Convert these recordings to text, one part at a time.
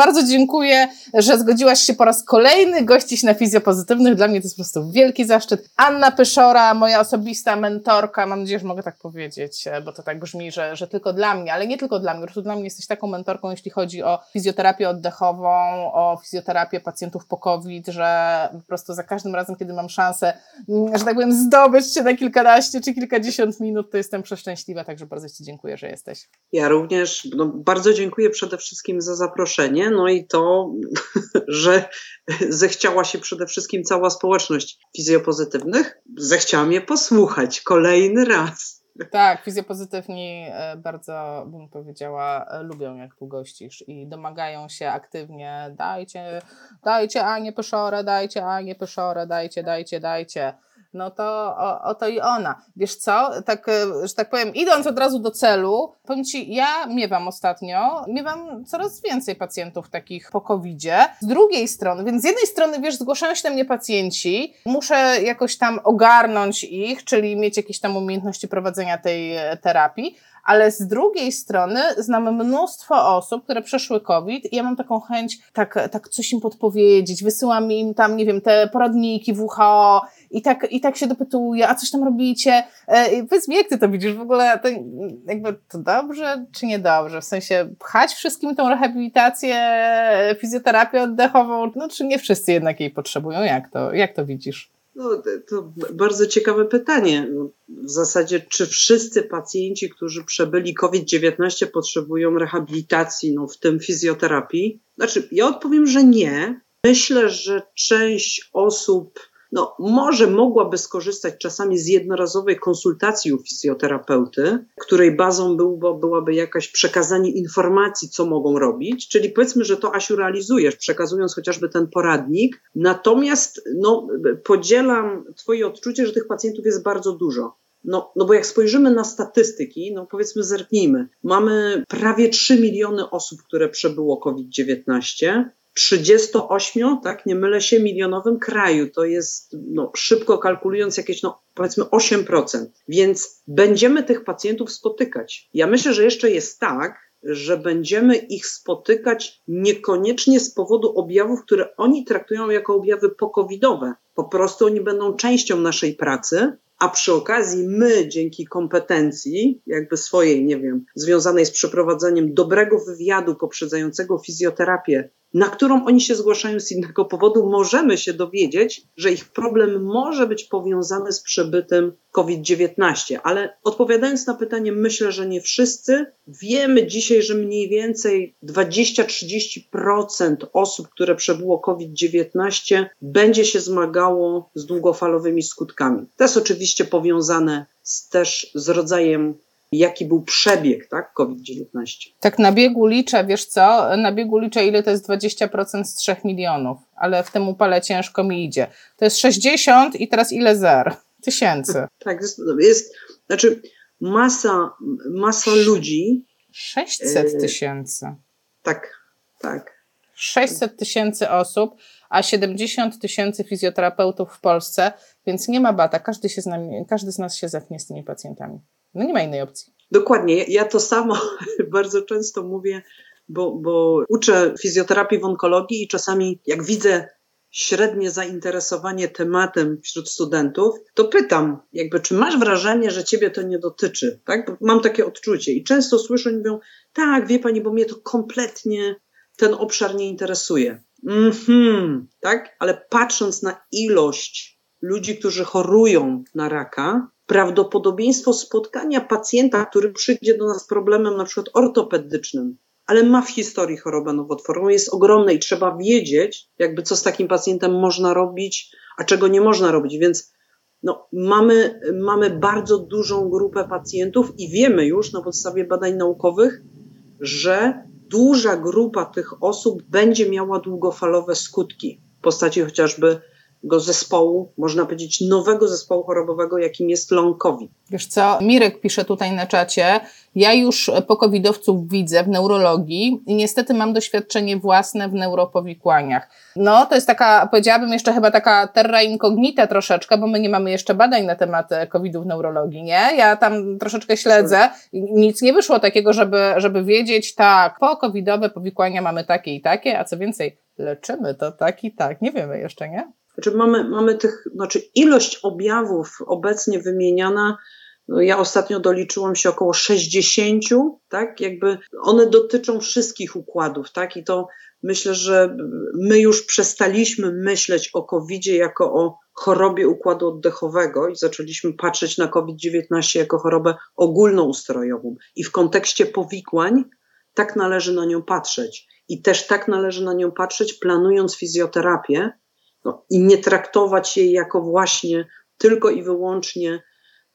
Bardzo dziękuję, że zgodziłaś się po raz kolejny gościć na Fizjopozytywnych. Dla mnie to jest po prostu wielki zaszczyt. Anna Pyszora, moja osobista mentorka, mam nadzieję, że mogę tak powiedzieć, bo to tak brzmi, że, że tylko dla mnie, ale nie tylko dla mnie, po prostu dla mnie jesteś taką mentorką, jeśli chodzi o fizjoterapię oddechową, o fizjoterapię pacjentów po COVID, że po prostu za każdym razem, kiedy mam szansę, że tak powiem, zdobyć się na kilkanaście czy kilkadziesiąt minut, to jestem przeszczęśliwa, także bardzo Ci dziękuję, że jesteś. Ja również no, bardzo dziękuję przede wszystkim za zaproszenie, no i to, że zechciała się przede wszystkim cała społeczność fizjopozytywnych, zechciała mnie posłuchać kolejny raz. Tak, fizjopozytywni e, bardzo, bym powiedziała, e, lubią jak tu gościsz i domagają się aktywnie, dajcie, dajcie Anię Pyszorę, dajcie Anię Pyszorę, dajcie, dajcie, dajcie no to o, oto i ona. Wiesz co, tak, e, że tak powiem, idąc od razu do celu, powiem Ci, ja miewam ostatnio, miewam coraz więcej pacjentów takich po covid -zie. Z drugiej strony, więc z jednej strony, wiesz, zgłaszają się do mnie pacjenci, muszę jakoś tam ogarnąć ich, czyli mieć jakieś tam umiejętności prowadzenia tej e, terapii, ale z drugiej strony znam mnóstwo osób, które przeszły COVID i ja mam taką chęć, tak, tak coś im podpowiedzieć, wysyłam im tam, nie wiem, te poradniki WHO i tak, i tak się dopytuję, a coś tam robicie? E, powiedz mi, jak ty to widzisz w ogóle, to, jakby to dobrze czy niedobrze? W sensie pchać wszystkim tą rehabilitację, fizjoterapię oddechową, no czy nie wszyscy jednak jej potrzebują? Jak to, jak to widzisz? No, to bardzo ciekawe pytanie. No, w zasadzie, czy wszyscy pacjenci, którzy przebyli COVID-19, potrzebują rehabilitacji, no, w tym fizjoterapii? Znaczy, ja odpowiem, że nie. Myślę, że część osób no, może mogłaby skorzystać czasami z jednorazowej konsultacji u fizjoterapeuty, której bazą był, byłaby jakaś przekazanie informacji, co mogą robić, czyli powiedzmy, że to Asiu realizujesz, przekazując chociażby ten poradnik, natomiast no, podzielam Twoje odczucie, że tych pacjentów jest bardzo dużo. No, no bo jak spojrzymy na statystyki, no powiedzmy zerknijmy. Mamy prawie 3 miliony osób, które przebyło COVID-19. 38, tak, nie mylę się, milionowym kraju. To jest, no, szybko kalkulując, jakieś, no, powiedzmy 8%. Więc będziemy tych pacjentów spotykać. Ja myślę, że jeszcze jest tak, że będziemy ich spotykać niekoniecznie z powodu objawów, które oni traktują jako objawy pokowidowe. Po prostu oni będą częścią naszej pracy, a przy okazji my dzięki kompetencji, jakby swojej, nie wiem, związanej z przeprowadzeniem dobrego wywiadu poprzedzającego fizjoterapię na którą oni się zgłaszają z innego powodu, możemy się dowiedzieć, że ich problem może być powiązany z przebytem COVID-19. Ale odpowiadając na pytanie, myślę, że nie wszyscy. Wiemy dzisiaj, że mniej więcej 20-30% osób, które przebyło COVID-19, będzie się zmagało z długofalowymi skutkami. To jest oczywiście powiązane z, też z rodzajem jaki był przebieg tak, COVID-19. Tak na biegu liczę, wiesz co, na biegu liczę ile to jest 20% z 3 milionów, ale w tym upale ciężko mi idzie. To jest 60 i teraz ile zer? Tysięcy. Tak, jest, jest znaczy masa, masa ludzi. 600 e, tysięcy. tak, tak. 600 tysięcy osób, a 70 tysięcy fizjoterapeutów w Polsce, więc nie ma bata. Każdy, się z nami, każdy z nas się zepnie z tymi pacjentami. No nie ma innej opcji. Dokładnie. Ja to samo bardzo często mówię, bo, bo uczę fizjoterapii w onkologii i czasami jak widzę średnie zainteresowanie tematem wśród studentów, to pytam, jakby, czy masz wrażenie, że ciebie to nie dotyczy, tak? mam takie odczucie i często słyszę, mówią, tak, wie pani, bo mnie to kompletnie ten obszar nie interesuje. Mhm, tak? Ale patrząc na ilość ludzi, którzy chorują na raka, prawdopodobieństwo spotkania pacjenta, który przyjdzie do nas z problemem na przykład ortopedycznym, ale ma w historii chorobę nowotworową, jest ogromne i trzeba wiedzieć, jakby co z takim pacjentem można robić, a czego nie można robić. Więc no, mamy, mamy bardzo dużą grupę pacjentów i wiemy już na podstawie badań naukowych, że duża grupa tych osób będzie miała długofalowe skutki w postaci chociażby zespołu, można powiedzieć nowego zespołu chorobowego, jakim jest long COVID. Wiesz co, Mirek pisze tutaj na czacie, ja już po covidowców widzę w neurologii i niestety mam doświadczenie własne w neuropowikłaniach. No, to jest taka, powiedziałabym jeszcze chyba taka terra incognita troszeczkę, bo my nie mamy jeszcze badań na temat e, covidu w neurologii, nie? Ja tam troszeczkę śledzę nic nie wyszło takiego, żeby, żeby wiedzieć, tak, po powikłania mamy takie i takie, a co więcej, leczymy to tak i tak. Nie wiemy jeszcze, nie? Znaczy mamy, mamy tych, znaczy ilość objawów obecnie wymieniana, no ja ostatnio doliczyłam się około 60, tak? Jakby one dotyczą wszystkich układów, tak? I to myślę, że my już przestaliśmy myśleć o covid jako o chorobie układu oddechowego i zaczęliśmy patrzeć na COVID-19 jako chorobę ogólnoustrojową. I w kontekście powikłań tak należy na nią patrzeć. I też tak należy na nią patrzeć, planując fizjoterapię, no, i nie traktować jej jako właśnie tylko i wyłącznie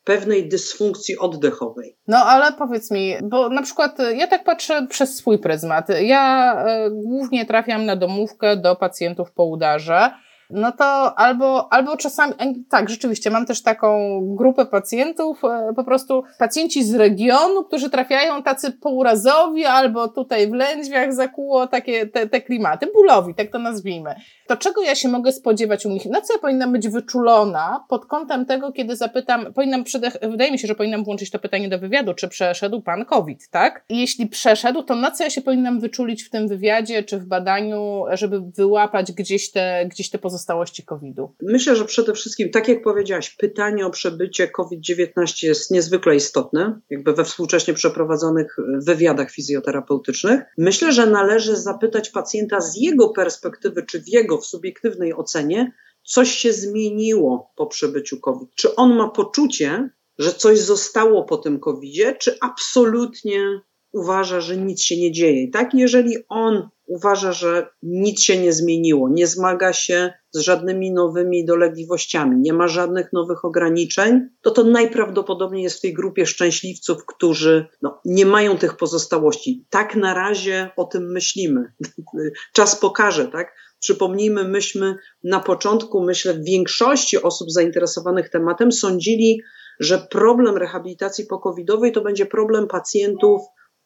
pewnej dysfunkcji oddechowej. No ale powiedz mi, bo na przykład ja tak patrzę przez swój pryzmat. Ja y, głównie trafiam na domówkę do pacjentów po udarze no to albo, albo czasami, tak, rzeczywiście, mam też taką grupę pacjentów, e, po prostu pacjenci z regionu, którzy trafiają tacy pourazowi, albo tutaj w lędźwiach zakuło takie te, te klimaty, bólowi, tak to nazwijmy. To czego ja się mogę spodziewać u nich? Na co ja powinnam być wyczulona pod kątem tego, kiedy zapytam, powinnam, wydaje mi się, że powinnam włączyć to pytanie do wywiadu, czy przeszedł pan COVID, tak? Jeśli przeszedł, to na co ja się powinnam wyczulić w tym wywiadzie, czy w badaniu, żeby wyłapać gdzieś te, gdzieś te pozostałości COVID-u? Myślę, że przede wszystkim, tak jak powiedziałaś, pytanie o przebycie COVID-19 jest niezwykle istotne, jakby we współcześnie przeprowadzonych wywiadach fizjoterapeutycznych. Myślę, że należy zapytać pacjenta z jego perspektywy, czy w jego w subiektywnej ocenie coś się zmieniło po przebyciu COVID. Czy on ma poczucie, że coś zostało po tym COVID-zie, czy absolutnie uważa, że nic się nie dzieje. Tak, jeżeli on uważa, że nic się nie zmieniło, nie zmaga się z żadnymi nowymi dolegliwościami, nie ma żadnych nowych ograniczeń, to to najprawdopodobniej jest w tej grupie szczęśliwców, którzy no, nie mają tych pozostałości. Tak na razie o tym myślimy. Czas pokaże, tak? Przypomnijmy, myśmy na początku, myślę, w większości osób zainteresowanych tematem sądzili, że problem rehabilitacji pokowidowej to będzie problem pacjentów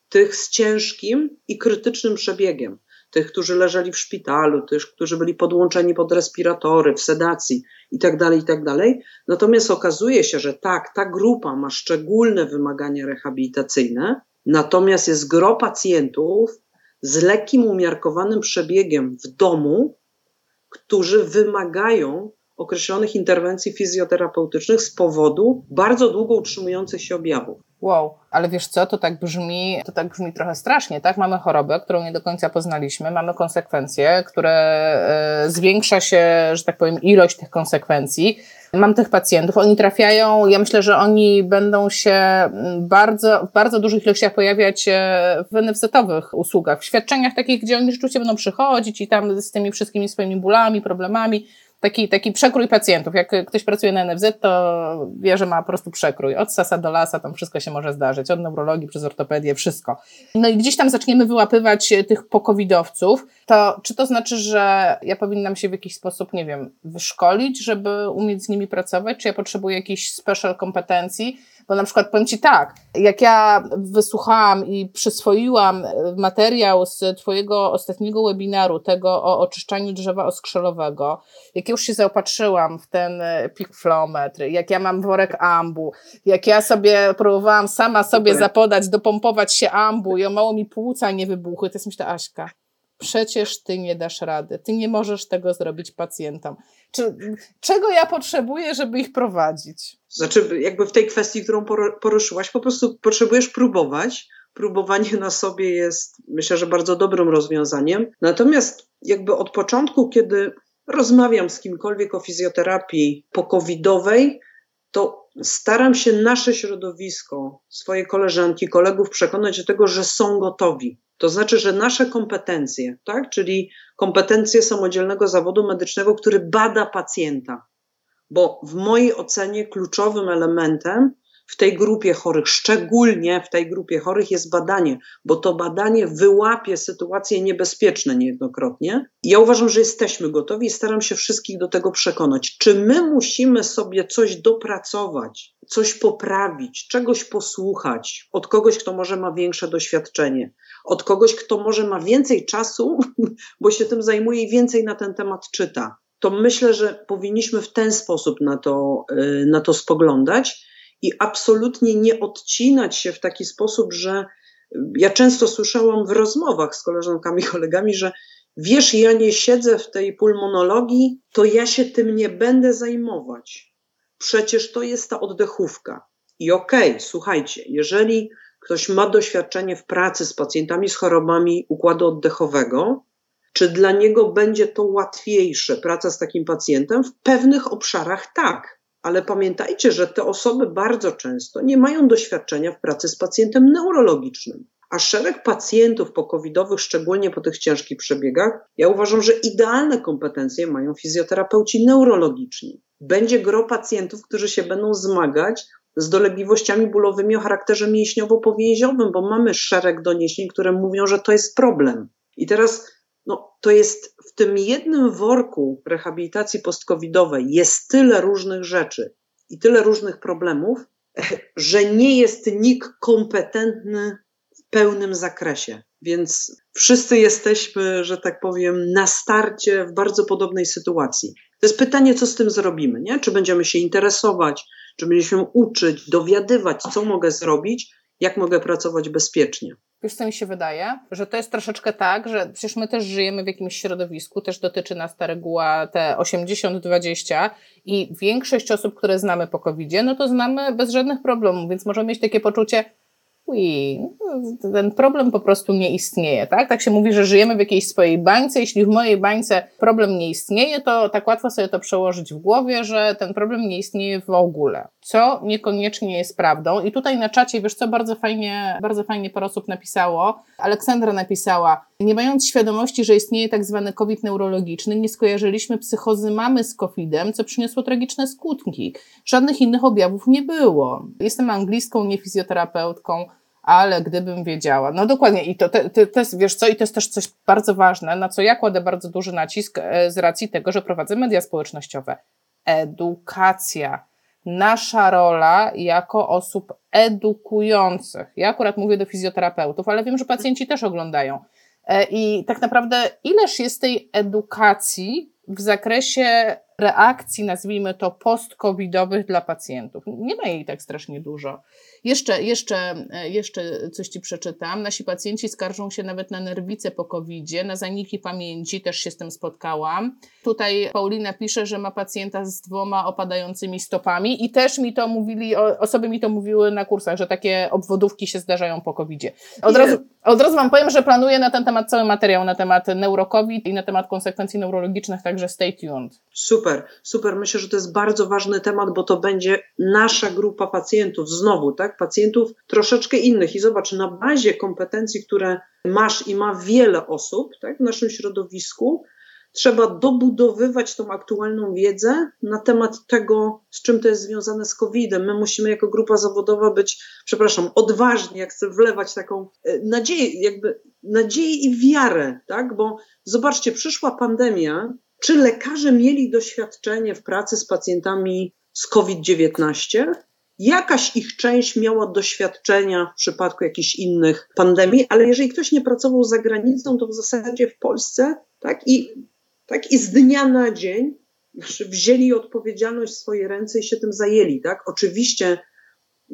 tych z ciężkim i krytycznym przebiegiem, tych, którzy leżeli w szpitalu, tych, którzy byli podłączeni pod respiratory, w sedacji itd., tak itd. Tak Natomiast okazuje się, że tak, ta grupa ma szczególne wymagania rehabilitacyjne, natomiast jest gro pacjentów z lekkim, umiarkowanym przebiegiem w domu, którzy wymagają określonych interwencji fizjoterapeutycznych z powodu bardzo długo utrzymujących się objawów. Wow, ale wiesz co, to tak brzmi, to tak brzmi trochę strasznie, tak? Mamy chorobę, którą nie do końca poznaliśmy, mamy konsekwencje, które e, zwiększa się, że tak powiem, ilość tych konsekwencji. Mam tych pacjentów, oni trafiają, ja myślę, że oni będą się bardzo, w bardzo dużych ilościach pojawiać e, w NFZ-owych usługach, w świadczeniach takich, gdzie oni rzeczywiście będą przychodzić i tam z tymi wszystkimi swoimi bólami, problemami, taki, taki przekrój pacjentów. Jak ktoś pracuje na NFZ, to wie, że ma po prostu przekrój. Od sasa do lasa, tam wszystko się może zdarzyć. Od neurologii przez ortopedię, wszystko. No i gdzieś tam zaczniemy wyłapywać tych pokowidowców. To czy to znaczy, że ja powinnam się w jakiś sposób, nie wiem, wyszkolić, żeby umieć z nimi pracować? Czy ja potrzebuję jakichś special kompetencji? Bo na przykład powiem Ci tak, jak ja wysłuchałam i przyswoiłam materiał z Twojego ostatniego webinaru, tego o oczyszczaniu drzewa oskrzelowego, jak już się zaopatrzyłam w ten e, pik flometr, jak ja mam worek ambu, jak ja sobie próbowałam sama sobie zapodać, dopompować się ambu i o mało mi płuca nie wybuchły, to jest myślę, Aśka, przecież ty nie dasz rady, ty nie możesz tego zrobić pacjentom. Czy, czego ja potrzebuję, żeby ich prowadzić? Znaczy, jakby w tej kwestii, którą poruszyłaś, po prostu potrzebujesz próbować. Próbowanie na sobie jest, myślę, że bardzo dobrym rozwiązaniem. Natomiast, jakby od początku, kiedy rozmawiam z kimkolwiek o fizjoterapii pokowidowej, to staram się nasze środowisko, swoje koleżanki, kolegów przekonać do tego, że są gotowi. To znaczy, że nasze kompetencje, tak, czyli kompetencje samodzielnego zawodu medycznego, który bada pacjenta, bo w mojej ocenie kluczowym elementem w tej grupie chorych, szczególnie w tej grupie chorych jest badanie, bo to badanie wyłapie sytuacje niebezpieczne niejednokrotnie. Ja uważam, że jesteśmy gotowi i staram się wszystkich do tego przekonać. Czy my musimy sobie coś dopracować, coś poprawić, czegoś posłuchać od kogoś, kto może ma większe doświadczenie, od kogoś, kto może ma więcej czasu, bo się tym zajmuje i więcej na ten temat czyta? To myślę, że powinniśmy w ten sposób na to, y, na to spoglądać i absolutnie nie odcinać się w taki sposób, że ja często słyszałam w rozmowach z koleżankami, kolegami, że wiesz, ja nie siedzę w tej pulmonologii, to ja się tym nie będę zajmować. Przecież to jest ta oddechówka. I okej, okay, słuchajcie, jeżeli ktoś ma doświadczenie w pracy z pacjentami z chorobami układu oddechowego, czy dla niego będzie to łatwiejsze, praca z takim pacjentem? W pewnych obszarach tak ale pamiętajcie, że te osoby bardzo często nie mają doświadczenia w pracy z pacjentem neurologicznym. A szereg pacjentów pokowidowych, szczególnie po tych ciężkich przebiegach, ja uważam, że idealne kompetencje mają fizjoterapeuci neurologiczni. Będzie gro pacjentów, którzy się będą zmagać z dolegliwościami bólowymi o charakterze mięśniowo-powięziowym, bo mamy szereg doniesień, które mówią, że to jest problem. I teraz no, to jest w tym jednym worku rehabilitacji postcovidowej jest tyle różnych rzeczy i tyle różnych problemów, że nie jest nikt kompetentny w pełnym zakresie. Więc wszyscy jesteśmy, że tak powiem, na starcie w bardzo podobnej sytuacji. To jest pytanie, co z tym zrobimy, nie? Czy będziemy się interesować, czy będziemy się uczyć, dowiadywać, co mogę zrobić, jak mogę pracować bezpiecznie. Wiesz, co mi się wydaje? Że to jest troszeczkę tak, że przecież my też żyjemy w jakimś środowisku, też dotyczy nas ta reguła te 80-20 i większość osób, które znamy po covid no to znamy bez żadnych problemów, więc możemy mieć takie poczucie, ui, ten problem po prostu nie istnieje, tak? Tak się mówi, że żyjemy w jakiejś swojej bańce. Jeśli w mojej bańce problem nie istnieje, to tak łatwo sobie to przełożyć w głowie, że ten problem nie istnieje w ogóle, co niekoniecznie jest prawdą. I tutaj na czacie, wiesz co, bardzo fajnie, bardzo fajnie parę osób napisało. Aleksandra napisała, nie mając świadomości, że istnieje tak zwany COVID neurologiczny, nie skojarzyliśmy psychozy mamy z COVID-em, co przyniosło tragiczne skutki. Żadnych innych objawów nie było. Jestem anglistką, nie fizjoterapeutką ale gdybym wiedziała. No dokładnie, i to, to, to jest, wiesz co, i to jest też coś bardzo ważne, na co ja kładę bardzo duży nacisk e, z racji tego, że prowadzę media społecznościowe. Edukacja. Nasza rola jako osób edukujących. Ja akurat mówię do fizjoterapeutów, ale wiem, że pacjenci też oglądają. E, I tak naprawdę, ileż jest tej edukacji w zakresie reakcji, nazwijmy to, post-covidowych dla pacjentów? Nie ma jej tak strasznie dużo. Jeszcze, jeszcze, e, jeszcze coś Ci przeczytam. Nasi pacjenci skarżą się nawet na nerwice po covid na zaniki pamięci, też się z tym spotkałam. Tutaj Paulina pisze, że ma pacjenta z dwoma opadającymi stopami i też mi to mówili, osoby mi to mówiły na kursach, że takie obwodówki się zdarzają po covid Od razu, od razu Wam powiem, że planuję na ten temat cały materiał, na temat neurokowid i na temat konsekwencji neurologicznych, także stay tuned. Super, super. Myślę, że to jest bardzo ważny temat, bo to będzie nasza grupa pacjentów, znowu, tak? tak? Pacjentów troszeczkę innych. I zobacz, na bazie kompetencji, które masz i ma wiele osób tak, w naszym środowisku, trzeba dobudowywać tą aktualną wiedzę na temat tego, z czym to jest związane z COVID-em. My musimy jako grupa zawodowa być, przepraszam, odważni, jak chcę wlewać taką e, nadzieję, jakby nadzieję i wiarę, tak? Bo zobaczcie, przyszła pandemia, czy lekarze mieli doświadczenie w pracy z pacjentami z COVID-19? Jakaś ich część miała doświadczenia w przypadku jakichś innych pandemii, ale jeżeli ktoś nie pracował za granicą, to w zasadzie w Polsce, tak i, tak i z dnia na dzień wzięli odpowiedzialność w swoje ręce i się tym zajęli, tak? Oczywiście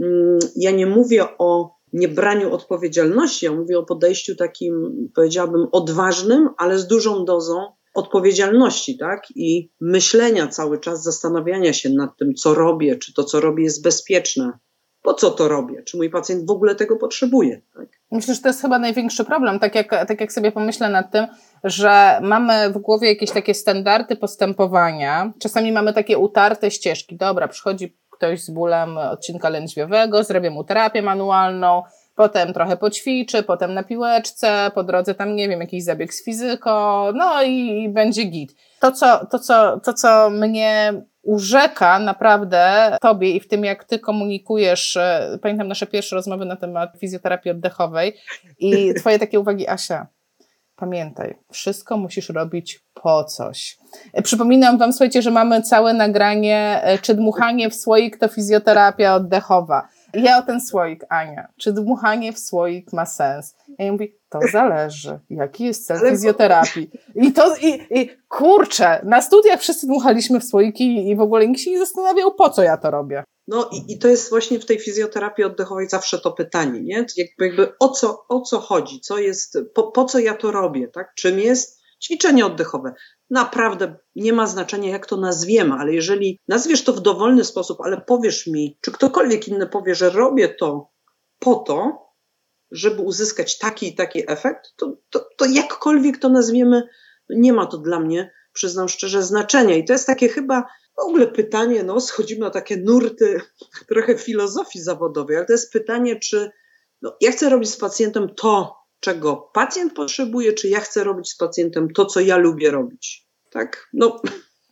mm, ja nie mówię o niebraniu odpowiedzialności, ja mówię o podejściu takim, powiedziałabym, odważnym, ale z dużą dozą odpowiedzialności, tak? I myślenia cały czas, zastanawiania się nad tym, co robię, czy to, co robię, jest bezpieczne. Po co to robię? Czy mój pacjent w ogóle tego potrzebuje? Tak? Myślę, że to jest chyba największy problem, tak jak, tak jak sobie pomyślę nad tym, że mamy w głowie jakieś takie standardy postępowania. Czasami mamy takie utarte ścieżki. Dobra, przychodzi ktoś z bólem odcinka lędźwiowego, zrobię mu terapię manualną, potem trochę poćwiczy, potem na piłeczce, po drodze tam, nie wiem, jakiś zabieg z fizyko, no i, i będzie git. To co, to, co, to, co mnie urzeka naprawdę tobie i w tym, jak ty komunikujesz. E, pamiętam nasze pierwsze rozmowy na temat fizjoterapii oddechowej i twoje takie uwagi, Asia. Pamiętaj, wszystko musisz robić po coś. E, przypominam Wam, słuchajcie, że mamy całe nagranie, e, czy dmuchanie w słoik to fizjoterapia oddechowa. Ja o ten słoik, Ania, czy dmuchanie w słoik ma sens? Ja mówię, to zależy, jaki jest cel fizjoterapii. I to, i, i kurczę, na studiach wszyscy dmuchaliśmy w słoiki i w ogóle nikt się nie zastanawiał, po co ja to robię. No i, i to jest właśnie w tej fizjoterapii oddechowej zawsze to pytanie, nie? Jakby, jakby o, co, o co chodzi, co jest, po, po co ja to robię, tak? Czym jest ćwiczenie oddechowe? Naprawdę nie ma znaczenia, jak to nazwiemy, ale jeżeli nazwiesz to w dowolny sposób, ale powiesz mi, czy ktokolwiek inny powie, że robię to po to, żeby uzyskać taki i taki efekt, to, to, to jakkolwiek to nazwiemy, nie ma to dla mnie, przyznam szczerze, znaczenia. I to jest takie chyba w ogóle pytanie, no, schodzimy na takie nurty trochę filozofii zawodowej, ale to jest pytanie, czy no, ja chcę robić z pacjentem to, czego pacjent potrzebuje, czy ja chcę robić z pacjentem to, co ja lubię robić. Tak? No.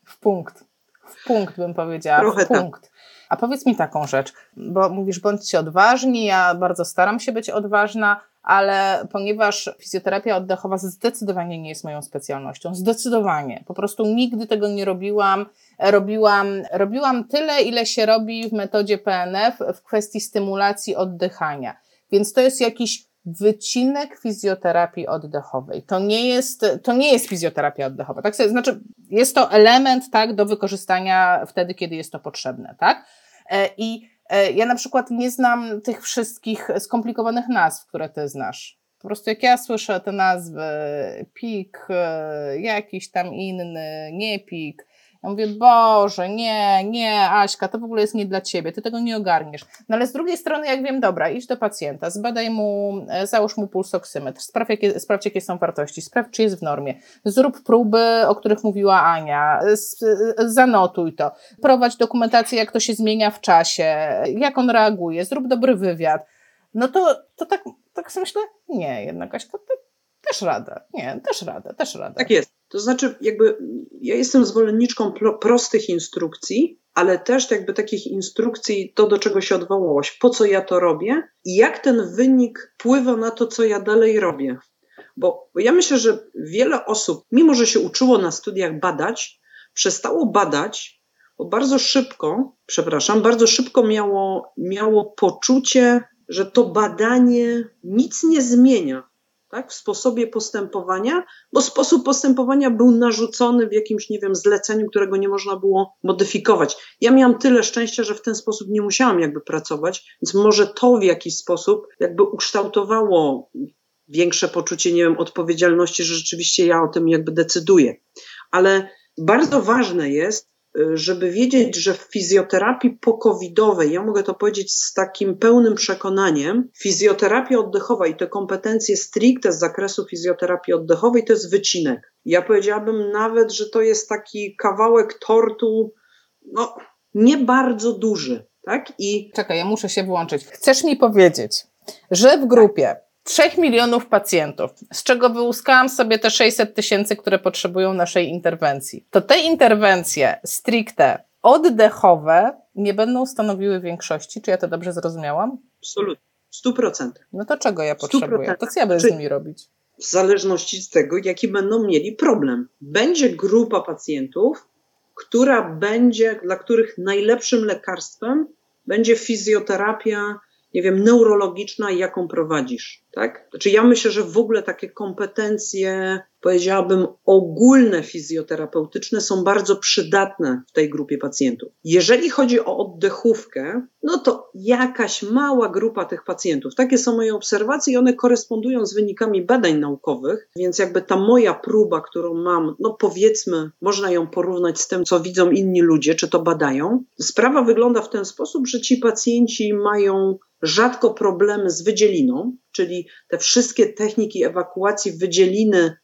W punkt. W punkt bym powiedziała. Trochę w tak. punkt. Tak. A powiedz mi taką rzecz, bo mówisz, bądźcie odważni, ja bardzo staram się być odważna, ale ponieważ fizjoterapia oddechowa zdecydowanie nie jest moją specjalnością, zdecydowanie. Po prostu nigdy tego nie robiłam. Robiłam, robiłam tyle, ile się robi w metodzie PNF w kwestii stymulacji oddychania. Więc to jest jakiś wycinek fizjoterapii oddechowej. To nie jest, to nie jest fizjoterapia oddechowa. Tak? Znaczy, jest to element tak, do wykorzystania wtedy, kiedy jest to potrzebne. Tak? E, I e, ja na przykład nie znam tych wszystkich skomplikowanych nazw, które ty znasz. Po prostu jak ja słyszę te nazwy, pik, e, jakiś tam inny, nie pik, ja mówię, Boże, nie, nie, Aśka, to w ogóle jest nie dla ciebie, ty tego nie ogarniesz. No ale z drugiej strony, jak wiem, dobra, idź do pacjenta, zbadaj mu, e, załóż mu pulsoksymetr, sprawdź jakie, sprawdź, jakie są wartości, sprawdź, czy jest w normie. Zrób próby, o których mówiła Ania, e, zanotuj to. Prowadź dokumentację, jak to się zmienia w czasie, jak on reaguje, zrób dobry wywiad. No to, to tak, tak sobie myślę, nie, jednak Aśka, też radę. Nie, też radę, też radę. Tak jest. To znaczy, jakby ja jestem zwolenniczką prostych instrukcji, ale też jakby takich instrukcji, to do czego się odwołałaś, po co ja to robię i jak ten wynik wpływa na to, co ja dalej robię. Bo, ja myślę, że wiele osób, mimo że się uczyło na studiach badać, przestało badać, bo bardzo szybko, przepraszam, bardzo szybko miało, miało poczucie, że to badanie nic nie zmienia tak, w sposobie postępowania, bo sposób postępowania był narzucony w jakimś, nie wiem, zleceniu, którego nie można było modyfikować. Ja miałam tyle szczęścia, że w ten sposób nie musiałam jakby pracować, więc może to w jakiś sposób jakby ukształtowało większe poczucie, nie wiem, odpowiedzialności, że rzeczywiście ja o tym jakby decyduję. Ale bardzo ważne jest, żeby wiedzieć, że w fizjoterapii pokowidowej, ja mogę to powiedzieć z takim pełnym przekonaniem, fizjoterapia oddechowa i te kompetencje stricte z zakresu fizjoterapii oddechowej to jest wycinek. Ja powiedziałabym nawet, że to jest taki kawałek tortu, no, nie bardzo duży. Tak? I... Czekaj, ja muszę się włączyć. Chcesz mi powiedzieć, że w grupie 3 milionów pacjentów, z czego wyłuskałam sobie te 600 tysięcy, które potrzebują naszej interwencji. To te interwencje stricte oddechowe nie będą stanowiły większości. Czy ja to dobrze zrozumiałam? Absolutnie. W 100%. No to czego ja potrzebuję? To co ja będę z nimi robić? W zależności od tego, jaki będą mieli problem. Będzie grupa pacjentów, która będzie, dla których najlepszym lekarstwem będzie fizjoterapia nie wiem, neurologiczna jaką prowadzisz, tak? Znaczy ja myślę, że w ogóle takie kompetencje, powiedziałabym, ogólne fizjoterapeutyczne są bardzo przydatne w tej grupie pacjentów. Jeżeli chodzi o oddechówkę, no to jakaś mała grupa tych pacjentów, takie są moje obserwacje i one korespondują z wynikami badań naukowych, więc jakby ta moja próba, którą mam, no powiedzmy, można ją porównać z tym, co widzą inni ludzie, czy to badają. Sprawa wygląda w ten sposób, że ci pacjenci mają rzadko problemy z wydzieliną, czyli te wszystkie techniki ewakuacji wydzieliny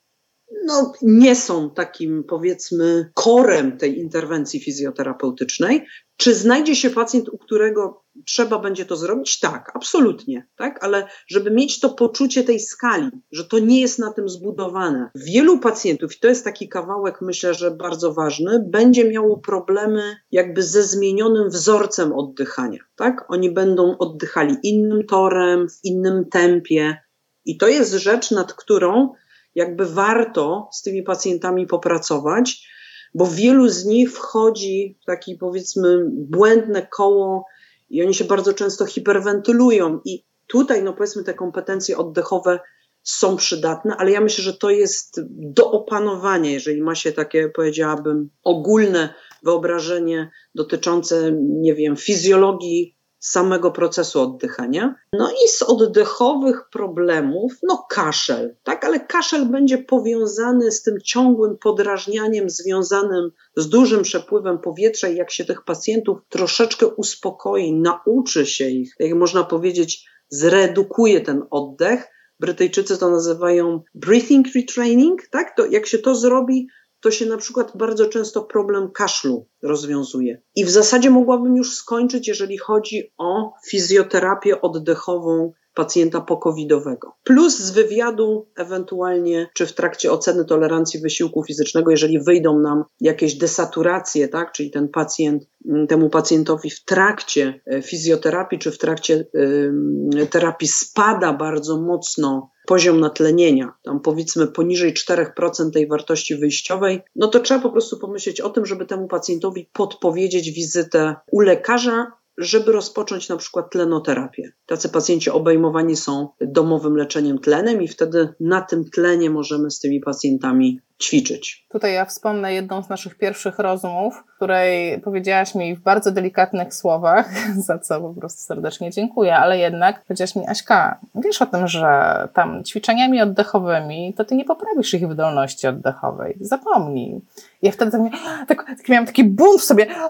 no, nie są takim, powiedzmy, korem tej interwencji fizjoterapeutycznej. Czy znajdzie się pacjent, u którego trzeba będzie to zrobić? Tak, absolutnie, tak, ale żeby mieć to poczucie tej skali, że to nie jest na tym zbudowane. Wielu pacjentów, i to jest taki kawałek, myślę, że bardzo ważny, będzie miało problemy jakby ze zmienionym wzorcem oddychania, tak? Oni będą oddychali innym torem, w innym tempie, i to jest rzecz, nad którą jakby warto z tymi pacjentami popracować, bo wielu z nich wchodzi w takie powiedzmy błędne koło i oni się bardzo często hiperwentylują. I tutaj no powiedzmy te kompetencje oddechowe są przydatne, ale ja myślę, że to jest do opanowania, jeżeli ma się takie, powiedziałabym, ogólne wyobrażenie dotyczące, nie wiem, fizjologii samego procesu oddychania. No i z oddechowych problemów, no kaszel, tak, ale kaszel będzie powiązany z tym ciągłym podrażnianiem związanym z dużym przepływem powietrza i jak się tych pacjentów troszeczkę uspokoi, nauczy się ich, jak można powiedzieć, zredukuje ten oddech. Brytyjczycy to nazywają breathing retraining, tak? To jak się to zrobi, to się na przykład bardzo często problem kaszlu rozwiązuje. I w zasadzie mogłabym już skończyć, jeżeli chodzi o fizjoterapię oddechową pacjenta pokowidowego. Plus z wywiadu, ewentualnie, czy w trakcie oceny tolerancji wysiłku fizycznego, jeżeli wyjdą nam jakieś desaturacje, tak, czyli ten pacjent, mm, temu pacjentowi w trakcie e, fizjoterapii, czy w trakcie y, terapii spada bardzo mocno poziom natlenienia, tam powiedzmy poniżej 4% tej wartości wyjściowej, no to trzeba po prostu pomyśleć o tym, żeby temu pacjentowi podpowiedzieć wizytę u lekarza, żeby rozpocząć na przykład tlenoterapię. Tacy pacjenci obejmowani są domowym leczeniem tlenem i wtedy na tym tlenie możemy z tymi pacjentami ćwiczyć. Tutaj ja wspomnę jedną z naszych pierwszych rozmów, której powiedziałaś mi w bardzo delikatnych słowach, za co po prostu serdecznie dziękuję, ale jednak powiedziałaś mi, Aśka, wiesz o tym, że tam ćwiczeniami oddechowymi to ty nie poprawisz ich wydolności oddechowej. Zapomnij. Ja wtedy tak, tak, tak miałam taki bunt w sobie, a,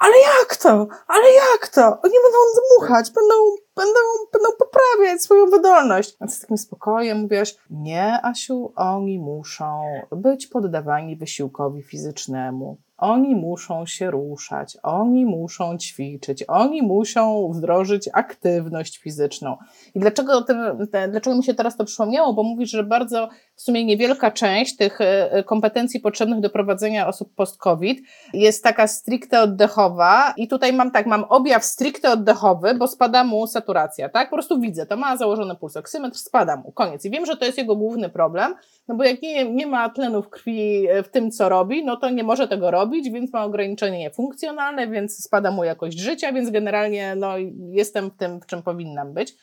ale jak to? Ale jak to? Oni będą dmuchać, będą, będą, będą poprawiać swoją wydolność. Więc z takim spokojem mówiłaś, nie Asiu, oni muszą być poddawani wysiłkowi fizycznemu. Oni muszą się ruszać, oni muszą ćwiczyć, oni muszą wdrożyć aktywność fizyczną. I dlaczego, o tym, dlaczego mi się teraz to przypomniało? Bo mówisz, że bardzo w sumie niewielka część tych e, kompetencji potrzebnych do prowadzenia osób post-COVID jest taka stricte oddechowa. I tutaj mam tak, mam objaw stricte oddechowy, bo spada mu saturacja, tak? Po prostu widzę, to ma założony pulsoksymetr, spada mu, koniec. I wiem, że to jest jego główny problem, no bo jak nie, nie ma tlenu w krwi w tym, co robi, no to nie może tego robić więc ma ograniczenie funkcjonalne, więc spada mu jakość życia, więc generalnie no, jestem w tym, w czym powinnam być,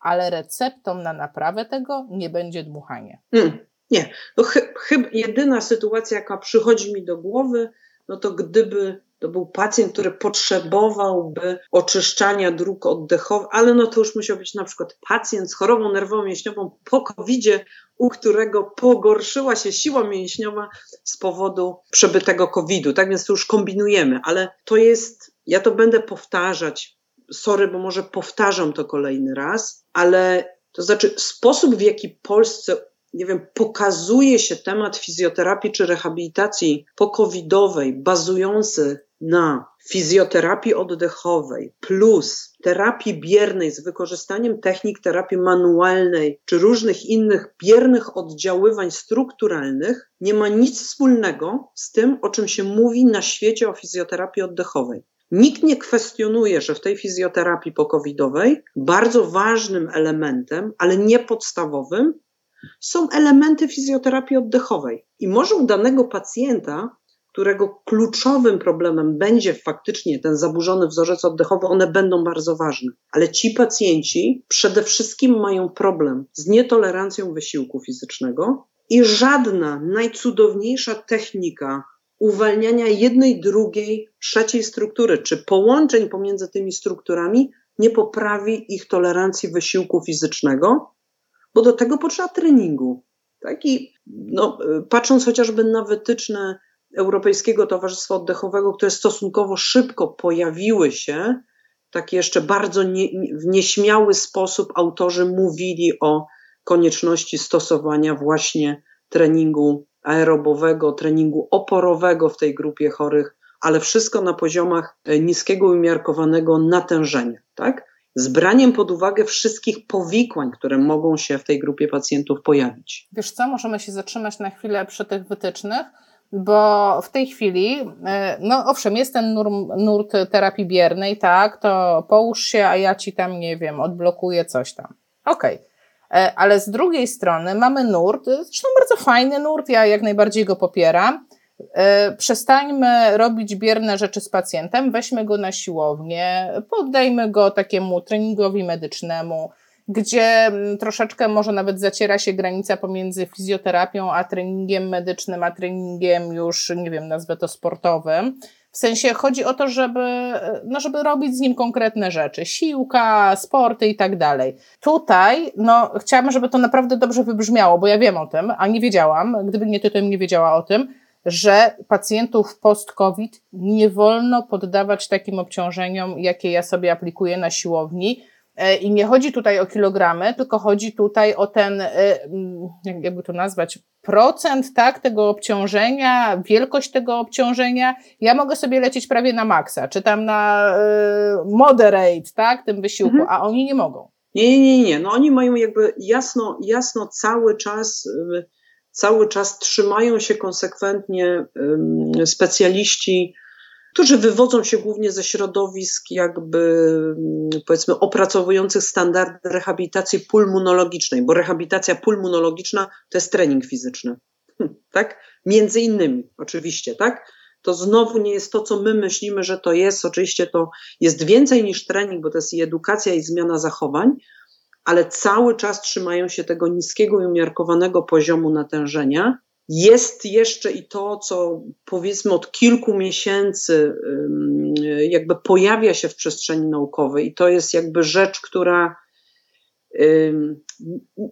ale receptą na naprawę tego nie będzie dmuchanie. Hmm, nie, no, chyba jedyna sytuacja, jaka przychodzi mi do głowy, no to gdyby to był pacjent, który potrzebowałby oczyszczania dróg oddechowych, ale no to już musiał być na przykład pacjent z chorobą nerwową mięśniową po covid u którego pogorszyła się siła mięśniowa z powodu przebytego COVID-u. Tak więc to już kombinujemy, ale to jest, ja to będę powtarzać. Sorry, bo może powtarzam to kolejny raz, ale to znaczy sposób, w jaki Polsce nie wiem, pokazuje się temat fizjoterapii czy rehabilitacji pokowidowej, bazujący na fizjoterapii oddechowej plus terapii biernej z wykorzystaniem technik terapii manualnej czy różnych innych biernych oddziaływań strukturalnych nie ma nic wspólnego z tym, o czym się mówi na świecie o fizjoterapii oddechowej. Nikt nie kwestionuje, że w tej fizjoterapii pokowidowej bardzo ważnym elementem, ale nie podstawowym, są elementy fizjoterapii oddechowej. I może u danego pacjenta którego kluczowym problemem będzie faktycznie ten zaburzony wzorzec oddechowy, one będą bardzo ważne. Ale ci pacjenci przede wszystkim mają problem z nietolerancją wysiłku fizycznego i żadna najcudowniejsza technika uwalniania jednej, drugiej, trzeciej struktury, czy połączeń pomiędzy tymi strukturami nie poprawi ich tolerancji wysiłku fizycznego, bo do tego potrzeba treningu. Tak? I no, patrząc chociażby na wytyczne Europejskiego Towarzystwa Oddechowego, które stosunkowo szybko pojawiły się, tak jeszcze bardzo nie, w nieśmiały sposób autorzy mówili o konieczności stosowania właśnie treningu aerobowego, treningu oporowego w tej grupie chorych ale wszystko na poziomach niskiego umiarkowanego natężenia, tak? Z braniem pod uwagę wszystkich powikłań, które mogą się w tej grupie pacjentów pojawić. Wiesz co, możemy się zatrzymać na chwilę przy tych wytycznych, bo w tej chwili, e, no owszem, jest ten nur, nurt terapii biernej, tak, to połóż się, a ja ci tam, nie wiem, odblokuję coś tam. Okej. Okay. Ale z drugiej strony mamy nurt, zresztą bardzo fajny nurt, ja jak najbardziej go popieram. E, przestańmy robić bierne rzeczy z pacjentem, weźmy go na siłownię, poddajmy go takiemu treningowi medycznemu, gdzie mm, troszeczkę może nawet zaciera się granica pomiędzy fizjoterapią a treningiem medycznym, a treningiem już, nie wiem, nazwę to sportowym. W sensie chodzi o to, żeby, no, żeby robić z nim konkretne rzeczy, siłka, sporty i tak dalej. Tutaj, no, chciałabym, żeby to naprawdę dobrze wybrzmiało, bo ja wiem o tym, a nie wiedziałam, gdyby nie ty, to bym nie wiedziała o tym, że pacjentów post-COVID nie wolno poddawać takim obciążeniom, jakie ja sobie aplikuję na siłowni, E, I nie chodzi tutaj o kilogramy, tylko chodzi tutaj o ten, e, mm, jakby to nazwać, procent tak, tego obciążenia, wielkość tego obciążenia. Ja mogę sobie lecieć prawie na maksa, czy tam na y, moderate, tak, tym wysiłku, mhm. a oni nie mogą. Nie, nie, nie. No oni mają jakby jasno, jasno cały czas, cały czas trzymają się konsekwentnie specjaliści którzy wywodzą się głównie ze środowisk jakby powiedzmy opracowujących standardy rehabilitacji pulmonologicznej, bo rehabilitacja pulmonologiczna to jest trening fizyczny, hm, tak? Między innymi, oczywiście, tak? To znowu nie jest to, co my myślimy, że to jest. Oczywiście to jest więcej niż trening, bo to jest i edukacja, i zmiana zachowań, ale cały czas trzymają się tego niskiego i umiarkowanego poziomu natężenia, jest jeszcze i to, co powiedzmy od kilku miesięcy jakby pojawia się w przestrzeni naukowej, i to jest jakby rzecz, która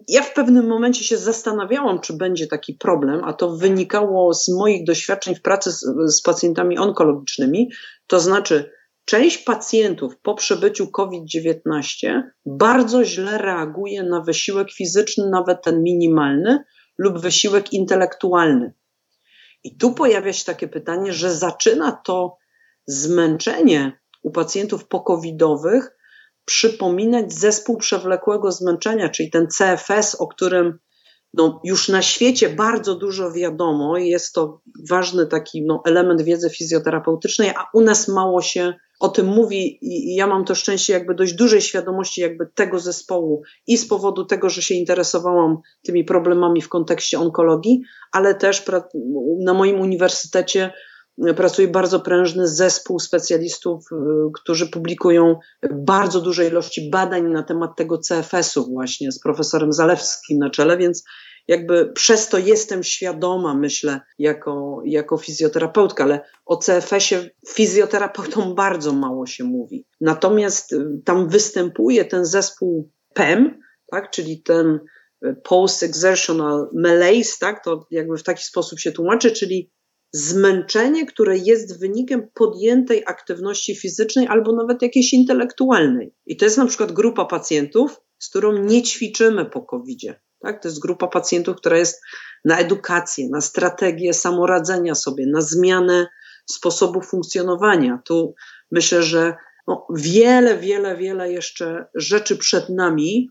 ja w pewnym momencie się zastanawiałam, czy będzie taki problem, a to wynikało z moich doświadczeń w pracy z, z pacjentami onkologicznymi. To znaczy, część pacjentów po przebyciu COVID-19 bardzo źle reaguje na wysiłek fizyczny, nawet ten minimalny, lub wysiłek intelektualny. I tu pojawia się takie pytanie, że zaczyna to zmęczenie u pacjentów pokowidowych przypominać zespół przewlekłego zmęczenia, czyli ten CFS, o którym no, już na świecie bardzo dużo wiadomo, jest to ważny taki no, element wiedzy fizjoterapeutycznej, a u nas mało się o tym mówi i ja mam to szczęście jakby dość dużej świadomości jakby tego zespołu i z powodu tego, że się interesowałam tymi problemami w kontekście onkologii, ale też na moim uniwersytecie pracuje bardzo prężny zespół specjalistów, y, którzy publikują bardzo duże ilości badań na temat tego CFS-u właśnie z profesorem Zalewskim na czele, więc jakby przez to jestem świadoma, myślę, jako, jako fizjoterapeutka, ale o CFS-ie fizjoterapeutom bardzo mało się mówi. Natomiast y, tam występuje ten zespół PEM, tak, czyli ten y, post-exertional malaise, tak, to jakby w taki sposób się tłumaczy, czyli zmęczenie, które jest wynikiem podjętej aktywności fizycznej albo nawet jakiejś intelektualnej. I to jest na przykład grupa pacjentów, z którą nie ćwiczymy po covid -zie. Tak? To jest grupa pacjentów, która jest na edukację, na strategię samoradzenia sobie, na zmianę sposobu funkcjonowania. Tu myślę, że no, wiele, wiele, wiele jeszcze rzeczy przed nami,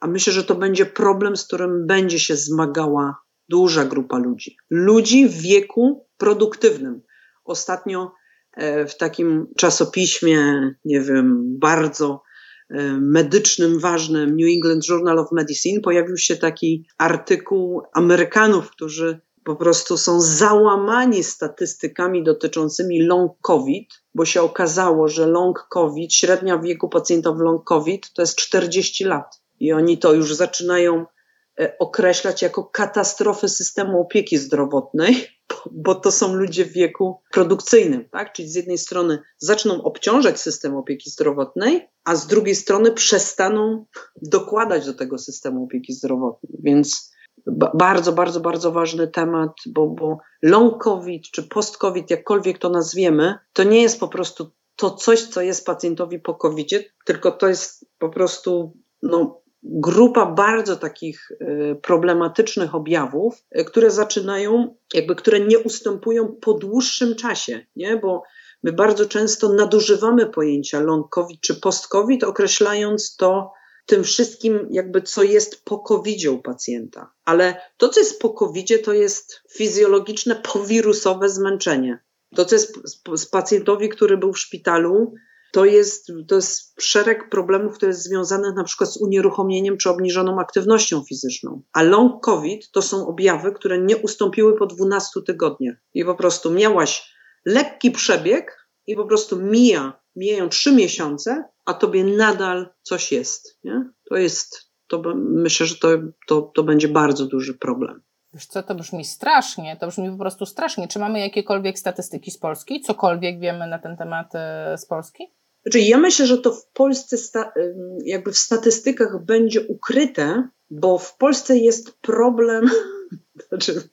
a myślę, że to będzie problem, z którym będzie się zmagała duża grupa ludzi. Ludzi w wieku produktywnym. Ostatnio e, w takim czasopiśmie, nie wiem, bardzo medycznym, ważnym New England Journal of Medicine pojawił się taki artykuł Amerykanów, którzy po prostu są załamani statystykami dotyczącymi long COVID, bo się okazało, że long COVID, średnia wieku pacjenta w long COVID to jest 40 lat. I oni to już zaczynają określać jako katastrofę systemu opieki zdrowotnej, bo to są ludzie w wieku produkcyjnym, tak? Czyli z jednej strony zaczną obciążać system opieki zdrowotnej, a z drugiej strony przestaną dokładać do tego systemu opieki zdrowotnej. Więc bardzo, bardzo, bardzo ważny temat, bo, bo long COVID czy post COVID, jakkolwiek to nazwiemy, to nie jest po prostu to coś, co jest pacjentowi po COVID, tylko to jest po prostu no, grupa bardzo takich y, problematycznych objawów, y, które zaczynają, jakby które nie ustępują po dłuższym czasie, nie? Bo my bardzo często nadużywamy pojęcia long COVID czy post COVID, określając to tym wszystkim, jakby co jest po covid u pacjenta. Ale to, co jest po covid to jest fizjologiczne, powirusowe zmęczenie. To, co jest z pacjentowi, który był w szpitalu, to jest, to jest szereg problemów, które jest związane na przykład z unieruchomieniem czy obniżoną aktywnością fizyczną. A long COVID to są objawy, które nie ustąpiły po 12 tygodniach. I po prostu miałaś lekki przebieg i po prostu mija, mijają trzy miesiące, a tobie nadal coś jest. Nie? To jest, to myślę, że to, to, to będzie bardzo duży problem. Wiesz co, to brzmi strasznie, to brzmi po prostu strasznie. Czy mamy jakiekolwiek statystyki z Polski? Cokolwiek wiemy na ten temat e, z Polski? Znaczy, ja myślę, że to w Polsce jakby w statystykach będzie ukryte, bo w Polsce jest problem, znaczy,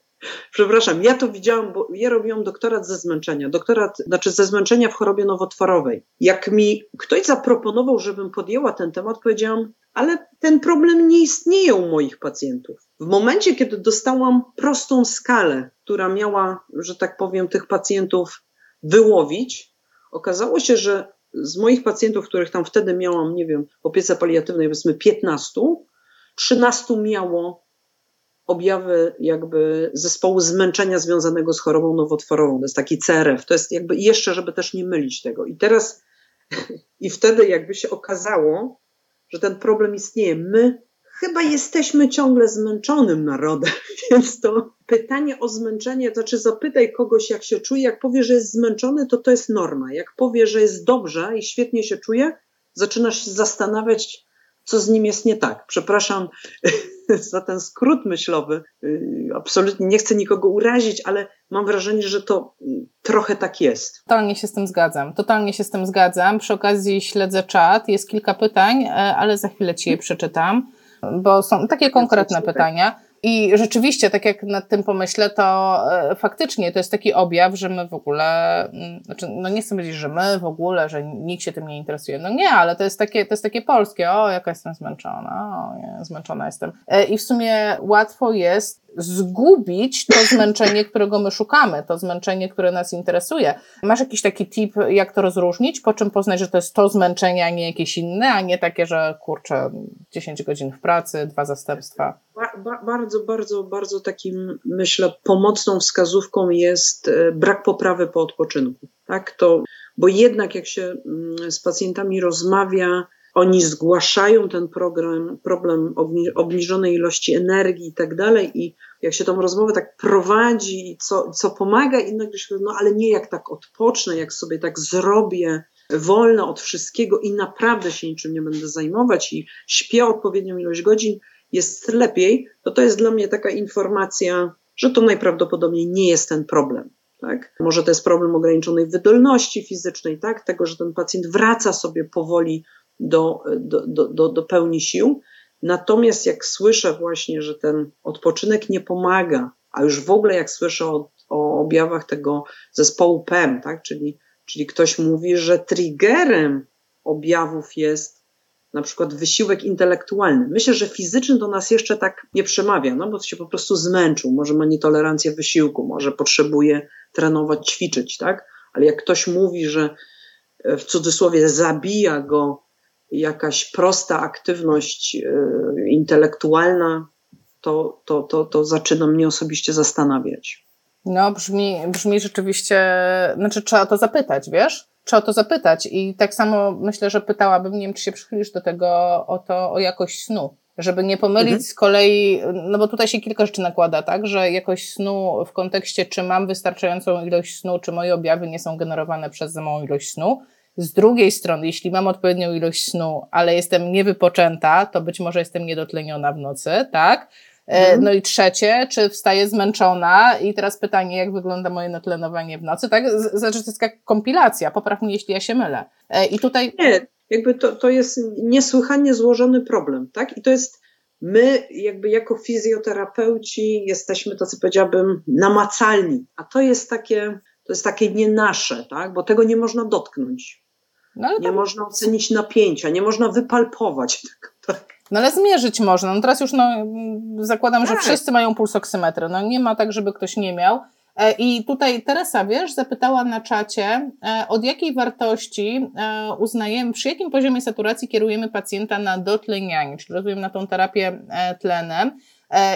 przepraszam, ja to widziałam, bo ja robiłam doktorat ze zmęczenia, doktorat, znaczy ze zmęczenia w chorobie nowotworowej. Jak mi ktoś zaproponował, żebym podjęła ten temat, powiedziałam, ale ten problem nie istnieje u moich pacjentów. W momencie, kiedy dostałam prostą skalę, która miała, że tak powiem, tych pacjentów wyłowić, okazało się, że z moich pacjentów, których tam wtedy miałam, nie wiem, w opiece paliatywnej powiedzmy 15, 13 miało objawy jakby zespołu zmęczenia związanego z chorobą nowotworową. To jest taki CRF. To jest jakby jeszcze, żeby też nie mylić tego. I teraz i wtedy jakby się okazało, że ten problem istnieje. My chyba jesteśmy ciągle zmęczonym narodem, więc to pytanie o zmęczenie, to znaczy zapytaj kogoś, jak się czuje, jak powie, że jest zmęczony, to to jest norma. Jak powie, że jest dobrze i świetnie się czuje, zaczynasz się zastanawiać, co z nim jest nie tak. Przepraszam za ten skrót myślowy. Y, absolutnie nie chcę nikogo urazić, ale mam wrażenie, że to trochę tak jest. Totalnie się z tym zgadzam. Totalnie się z tym zgadzam. Przy okazji śledzę czat. Jest kilka pytań, e, ale za chwilę ci je przeczytam, bo są takie konkretne pytania. I rzeczywiście, tak jak nad tym pomyślę, to e, faktycznie to jest taki objaw, że my w ogóle, mm, znaczy, no nie chcę powiedzieć, że my w ogóle, że nikt się tym nie interesuje. No nie, ale to jest takie, to jest takie polskie, o, jaka jestem zmęczona, o, nie, zmęczona jestem. E, I w sumie łatwo jest zgubić to zmęczenie, którego my szukamy, to zmęczenie, które nas interesuje. Masz jakiś taki tip, jak to rozróżnić? Po czym poznać, że to jest to zmęczenie, a nie jakieś inne, a nie takie, że kurczę, 10 godzin w pracy, dwa zastępstwa? Ba, ba, bardzo, bardzo, bardzo takim, myślę, pomocną wskazówką jest e, brak poprawy po odpoczynku. Tak, to, bo jednak jak się mm, z pacjentami rozmawia, oni zgłaszają ten program, problem obniżonej ilości energii i tak dalej i jak się tą rozmowę tak prowadzi, co, co pomaga i nagle się no ale nie jak tak odpocznę, jak sobie tak zrobię wolno od wszystkiego i naprawdę się niczym nie będę zajmować i śpię odpowiednią ilość godzin, jest lepiej, to to jest dla mnie taka informacja, że to najprawdopodobniej nie jest ten problem. Tak? Może to jest problem ograniczonej wydolności fizycznej, tak? tego, że ten pacjent wraca sobie powoli do, do, do, do pełni sił. Natomiast jak słyszę właśnie, że ten odpoczynek nie pomaga, a już w ogóle jak słyszę o, o objawach tego zespołu PEM, tak? czyli, czyli ktoś mówi, że triggerem objawów jest na przykład wysiłek intelektualny. Myślę, że fizyczny do nas jeszcze tak nie przemawia, no bo się po prostu zmęczył, może ma nietolerancję wysiłku, może potrzebuje trenować, ćwiczyć, tak? Ale jak ktoś mówi, że w cudzysłowie zabija go jakaś prosta aktywność e, intelektualna, to, to, to, to zaczyna mnie osobiście zastanawiać. No, brzmi, brzmi rzeczywiście, znaczy trzeba to zapytać, wiesz? Trzeba to zapytać i tak samo myślę, że pytałabym, nie wiem, czy się przychylisz do tego, o to, o jakość snu. Żeby nie pomylić mhm. z kolei, no bo tutaj się kilka rzeczy nakłada, tak, że jakość snu w kontekście, czy mam wystarczającą ilość snu, czy moje objawy nie są generowane przez za małą ilość snu, z drugiej strony, jeśli mam odpowiednią ilość snu, ale jestem niewypoczęta, to być może jestem niedotleniona w nocy, tak? E, mhm. No i trzecie, czy wstaję zmęczona i teraz pytanie, jak wygląda moje natlenowanie w nocy, tak? Znaczy, to jest taka kompilacja, popraw mnie, jeśli ja się mylę. E, I tutaj... Nie, jakby to, to jest niesłychanie złożony problem, tak? I to jest, my jakby jako fizjoterapeuci jesteśmy, to co powiedziałabym, namacalni, a to jest takie, to jest takie nie nasze, tak? Bo tego nie można dotknąć. No, nie można ocenić napięcia, nie można wypalpować. Tak? No ale zmierzyć można. No teraz już no, zakładam, tak. że wszyscy mają pulsoksymetry. No nie ma tak, żeby ktoś nie miał. E, I tutaj Teresa, wiesz, zapytała na czacie, e, od jakiej wartości e, uznajemy, przy jakim poziomie saturacji kierujemy pacjenta na dotlenianie, czyli rozumiem na tą terapię tlenem.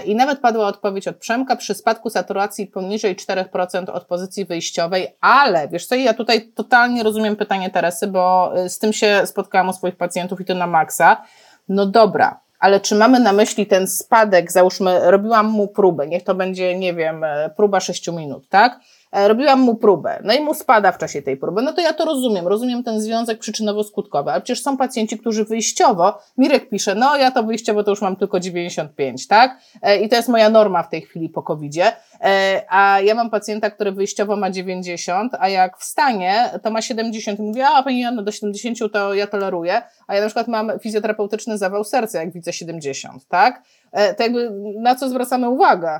I nawet padła odpowiedź od Przemka przy spadku saturacji poniżej 4% od pozycji wyjściowej, ale wiesz co, ja tutaj totalnie rozumiem pytanie Teresy, bo z tym się spotkałam u swoich pacjentów i to na maksa. No dobra, ale czy mamy na myśli ten spadek, załóżmy, robiłam mu próbę, niech to będzie, nie wiem, e, próba 6 minut, tak? E, robiłam mu próbę, no i mu spada w czasie tej próby, no to ja to rozumiem, rozumiem ten związek przyczynowo-skutkowy, ale przecież są pacjenci, którzy wyjściowo, Mirek pisze, no ja to wyjściowo to już mam tylko 95, tak? E, I to jest moja norma w tej chwili po COVID-zie, e, a ja mam pacjenta, który wyjściowo ma 90, a jak wstanie, to ma 70 i mówi, a pani Joanno, do 70 to ja toleruję, a ja na przykład mam fizjoterapeutyczny zawał serca, jak widzę 70, tak? To jakby na co zwracamy uwagę?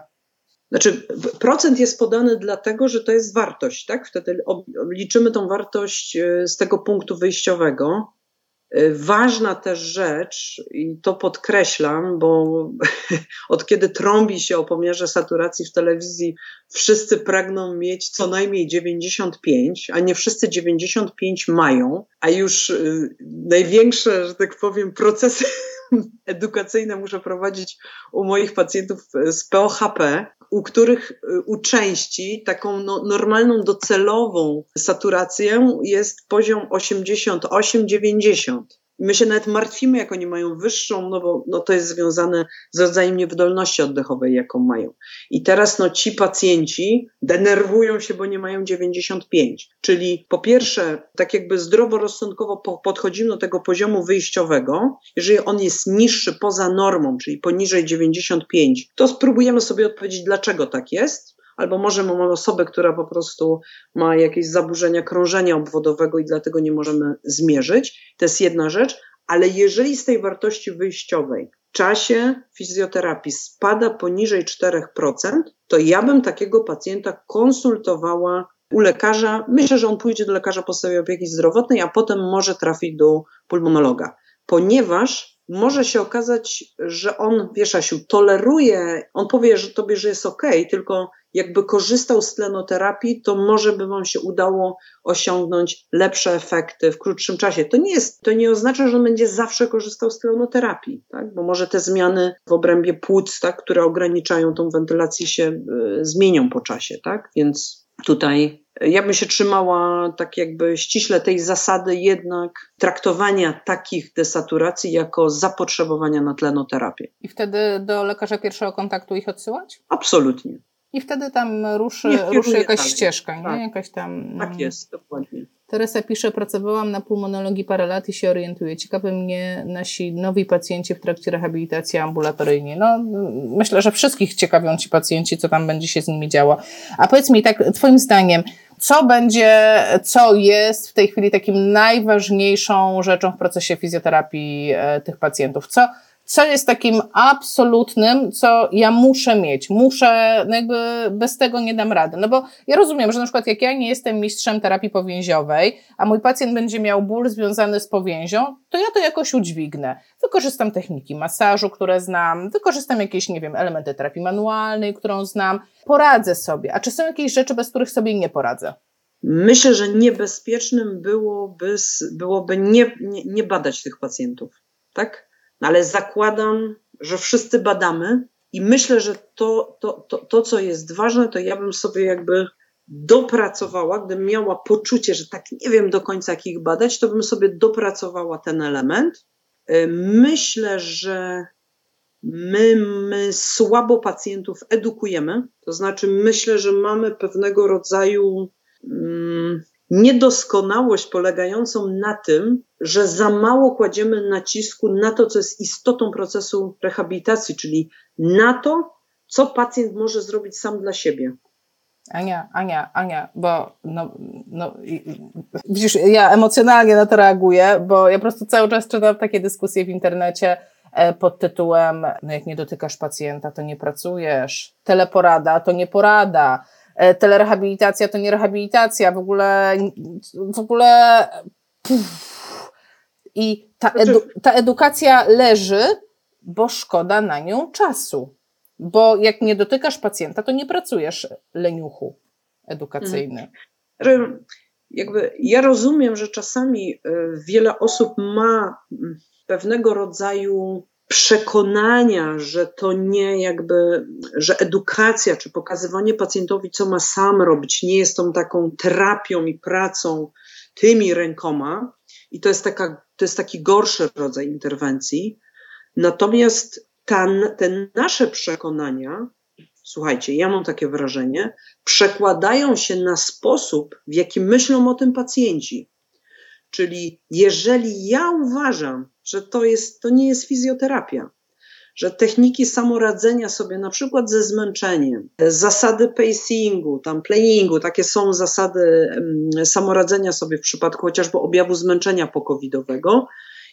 Znaczy, procent jest podany dlatego, że to jest wartość, tak? Wtedy liczymy tą wartość e, z tego punktu wyjściowego. E, ważna też rzecz, i to podkreślam, bo od kiedy trąbi się o pomiarze saturacji w telewizji, wszyscy pragną mieć co najmniej 95, a nie wszyscy 95 mają, a już e, największe, że tak powiem, procesy edukacyjne muszę prowadzić u moich pacjentów z POHP, u których y, u części taką no, normalną docelową saturacją jest poziom 88-90. My się nawet martwimy, jak oni mają wyższą, no bo no to jest związane z rodzajem niewydolności oddechowej, jaką mają. I teraz no, ci pacjenci denerwują się, bo nie mają 95. Czyli po pierwsze, tak jakby zdroworozsądkowo podchodzimy do tego poziomu wyjściowego. Jeżeli on jest niższy poza normą, czyli poniżej 95, to spróbujemy sobie odpowiedzieć, dlaczego tak jest albo może mamy osobę, która po prostu ma jakieś zaburzenia krążenia obwodowego i dlatego nie możemy zmierzyć. To jest jedna rzecz, ale jeżeli z tej wartości wyjściowej w czasie fizjoterapii spada poniżej 4%, to ja bym takiego pacjenta konsultowała u lekarza. Myślę, że on pójdzie do lekarza podstawowej opieki zdrowotnej, a potem może trafić do pulmonologa, ponieważ może się okazać, że on, wiesz, Asiu, toleruje, on powie, że tobie, że jest ok, tylko jakby korzystał z tlenoterapii, to może by wam się udało osiągnąć lepsze efekty w krótszym czasie. To nie jest, to nie oznacza, że on będzie zawsze korzystał z tlenoterapii, tak? bo może te zmiany w obrębie płuc, tak, które ograniczają tą wentylację się y, zmienią po czasie, tak? Więc tutaj ja bym się trzymała tak jakby ściśle tej zasady jednak traktowania takich desaturacji jako zapotrzebowania na tlenoterapię. I wtedy do lekarza pierwszego kontaktu ich odsyłać? Absolutnie. I wtedy tam ruszy, ruszy jakaś dalej. ścieżka, tak. nie? Jakaś tam. Tak jest, dokładnie. Teresa pisze, pracowałam na pulmonologii parę lat i się orientuję. Ciekawe mnie nasi nowi pacjenci w trakcie rehabilitacji ambulatoryjnej. No, myślę, że wszystkich ciekawią ci pacjenci, co tam będzie się z nimi działo. A powiedz mi tak, twoim zdaniem, co będzie, co jest w tej chwili takim najważniejszą rzeczą w procesie fizjoterapii e, tych pacjentów? Co, co jest takim absolutnym, co ja muszę mieć, muszę, no jakby bez tego nie dam rady. No bo ja rozumiem, że na przykład jak ja nie jestem mistrzem terapii powięziowej, a mój pacjent będzie miał ból związany z powięzią, to ja to jakoś udźwignę. Wykorzystam techniki masażu, które znam, wykorzystam jakieś, nie wiem, elementy terapii manualnej, którą znam, poradzę sobie. A czy są jakieś rzeczy, bez których sobie nie poradzę? Myślę, że niebezpiecznym byłoby, byłoby nie, nie, nie badać tych pacjentów. Tak? No ale zakładam, że wszyscy badamy i myślę, że to, to, to, to, co jest ważne, to ja bym sobie jakby dopracowała, gdybym miała poczucie, że tak nie wiem do końca, jak ich badać, to bym sobie dopracowała ten element. Y, myślę, że my, my słabo pacjentów edukujemy, to znaczy myślę, że mamy pewnego rodzaju mm, niedoskonałość polegającą na tym, że za mało kładziemy nacisku na to, co jest istotą procesu rehabilitacji, czyli na to, co pacjent może zrobić sam dla siebie. Ania, Ania, Ania, bo no, no, widzisz, ja emocjonalnie na to reaguję, bo ja po prostu cały czas czytam takie dyskusje w internecie e, pod tytułem no jak nie dotykasz pacjenta, to nie pracujesz, teleporada to nie porada, telerehabilitacja to nie rehabilitacja, w ogóle, w ogóle. Puf. I ta, edu, ta edukacja leży bo szkoda na nią czasu. Bo jak nie dotykasz pacjenta, to nie pracujesz leniuchu edukacyjny. Hmm. Jakby ja rozumiem, że czasami y, wiele osób ma mm, pewnego rodzaju przekonania, że to nie jakby, że edukacja czy pokazywanie pacjentowi, co ma sam robić, nie jest tą taką terapią i pracą tymi rękoma. I to jest, taka, to jest taki gorszy rodzaj interwencji. Natomiast ta, te nasze przekonania, słuchajcie, ja mam takie wrażenie, przekładają się na sposób, w jaki myślą o tym pacjenci. Czyli jeżeli ja uważam, że to, jest, to nie jest fizjoterapia, że techniki samoradzenia sobie na przykład ze zmęczeniem, zasady pacingu, tam playingu, takie są zasady samoradzenia sobie w przypadku chociażby objawu zmęczenia pokowidowego.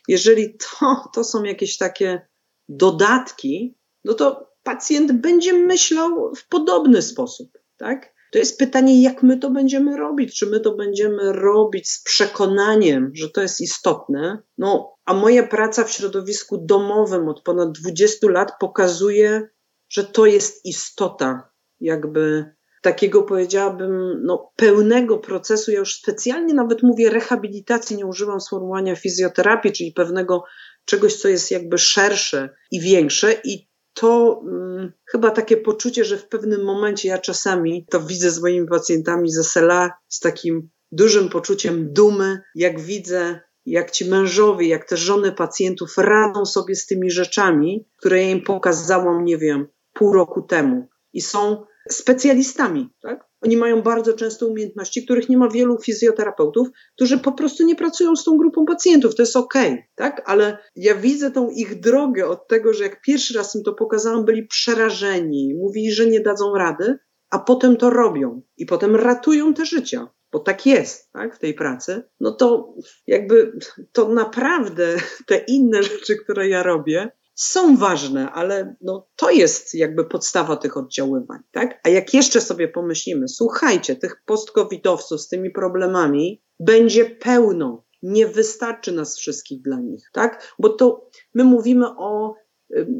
Jeżeli to, to są jakieś takie dodatki, no to pacjent będzie myślał w podobny sposób, tak? To jest pytanie, jak my to będziemy robić? Czy my to będziemy robić z przekonaniem, że to jest istotne? No, a moja praca w środowisku domowym od ponad 20 lat pokazuje, że to jest istota, jakby takiego powiedziałabym, no, pełnego procesu. Ja już specjalnie nawet mówię rehabilitacji, nie używam sformułowania fizjoterapii, czyli pewnego czegoś, co jest jakby szersze i większe. I to hmm, chyba takie poczucie, że w pewnym momencie ja czasami to widzę z moimi pacjentami ze sela z takim dużym poczuciem dumy, jak widzę, jak ci mężowie, jak te żony pacjentów radzą sobie z tymi rzeczami, które ja im pokazałam, nie wiem, pół roku temu. I są specjalistami, tak? Oni mają bardzo często umiejętności, których nie ma wielu fizjoterapeutów, którzy po prostu nie pracują z tą grupą pacjentów. To jest okej, tak? Ale ja widzę tą ich drogę od tego, że jak pierwszy raz im to pokazałam, byli przerażeni, mówili, że nie dadzą rady, a potem to robią i potem ratują te życia bo tak jest tak, w tej pracy, no to jakby to naprawdę te inne rzeczy, które ja robię, są ważne, ale no, to jest jakby podstawa tych oddziaływań, tak? A jak jeszcze sobie pomyślimy, słuchajcie, tych postkowidowców z tymi problemami będzie pełno, nie wystarczy nas wszystkich dla nich, tak? Bo to my mówimy o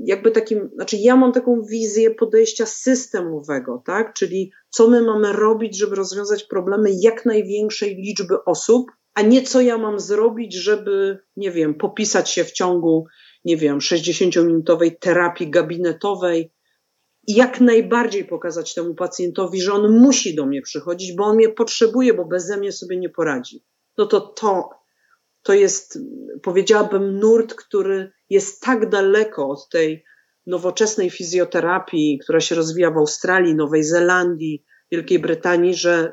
jakby takim, znaczy ja mam taką wizję podejścia systemowego, tak? Czyli co my mamy robić, żeby rozwiązać problemy jak największej liczby osób, a nie co ja mam zrobić, żeby, nie wiem, popisać się w ciągu nie wiem, 60-minutowej terapii gabinetowej jak najbardziej pokazać temu pacjentowi, że on musi do mnie przychodzić, bo on mnie potrzebuje, bo bez mnie sobie nie poradzi. No to to, to jest, powiedziałabym, nurt, który jest tak daleko od tej nowoczesnej fizjoterapii, która się rozwija w Australii, Nowej Zelandii, Wielkiej Brytanii, że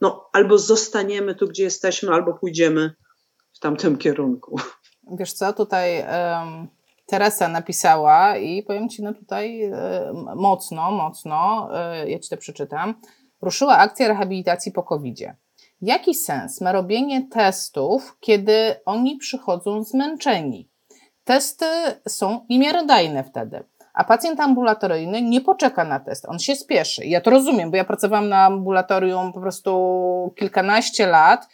no, albo zostaniemy tu, gdzie jesteśmy, albo pójdziemy w tamtym kierunku. Wiesz co, tutaj um, Teresa napisała i powiem Ci, no tutaj mocno, mocno, um, ja Ci to przeczytam, ruszyła akcja rehabilitacji po covid -zie. Jaki sens ma robienie testów, kiedy oni przychodzą zmęczeni? Testy są niemiarodajne wtedy. A pacjent ambulatoryjny nie poczeka na test, on się spieszy. Ja to rozumiem, bo ja pracowałam na ambulatorium po prostu kilkanaście lat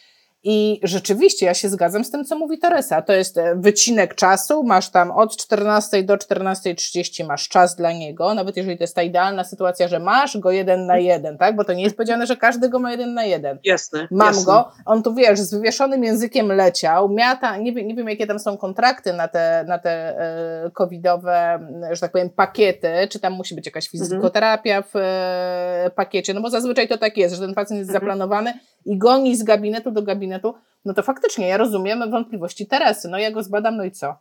i rzeczywiście ja się zgadzam z tym, co mówi Teresa. To jest e, wycinek czasu, masz tam od 14 do 14.30 masz czas dla niego, nawet jeżeli to jest ta idealna sytuacja, że masz go jeden na jeden, tak? Bo to nie jest powiedziane, że każdy go ma jeden na jeden. Jasne. Mam jasne. go, on tu wiesz, z wywieszonym językiem leciał, miata, nie wiem, nie wiem jakie tam są kontrakty na te, na te e, covidowe, że tak powiem, pakiety, czy tam musi być jakaś mhm. fizykoterapia w e, pakiecie, no bo zazwyczaj to tak jest, że ten pacjent jest mhm. zaplanowany i goni z gabinetu do gabinetu, no to faktycznie ja rozumiem wątpliwości Teresy. No ja go zbadam, no i co?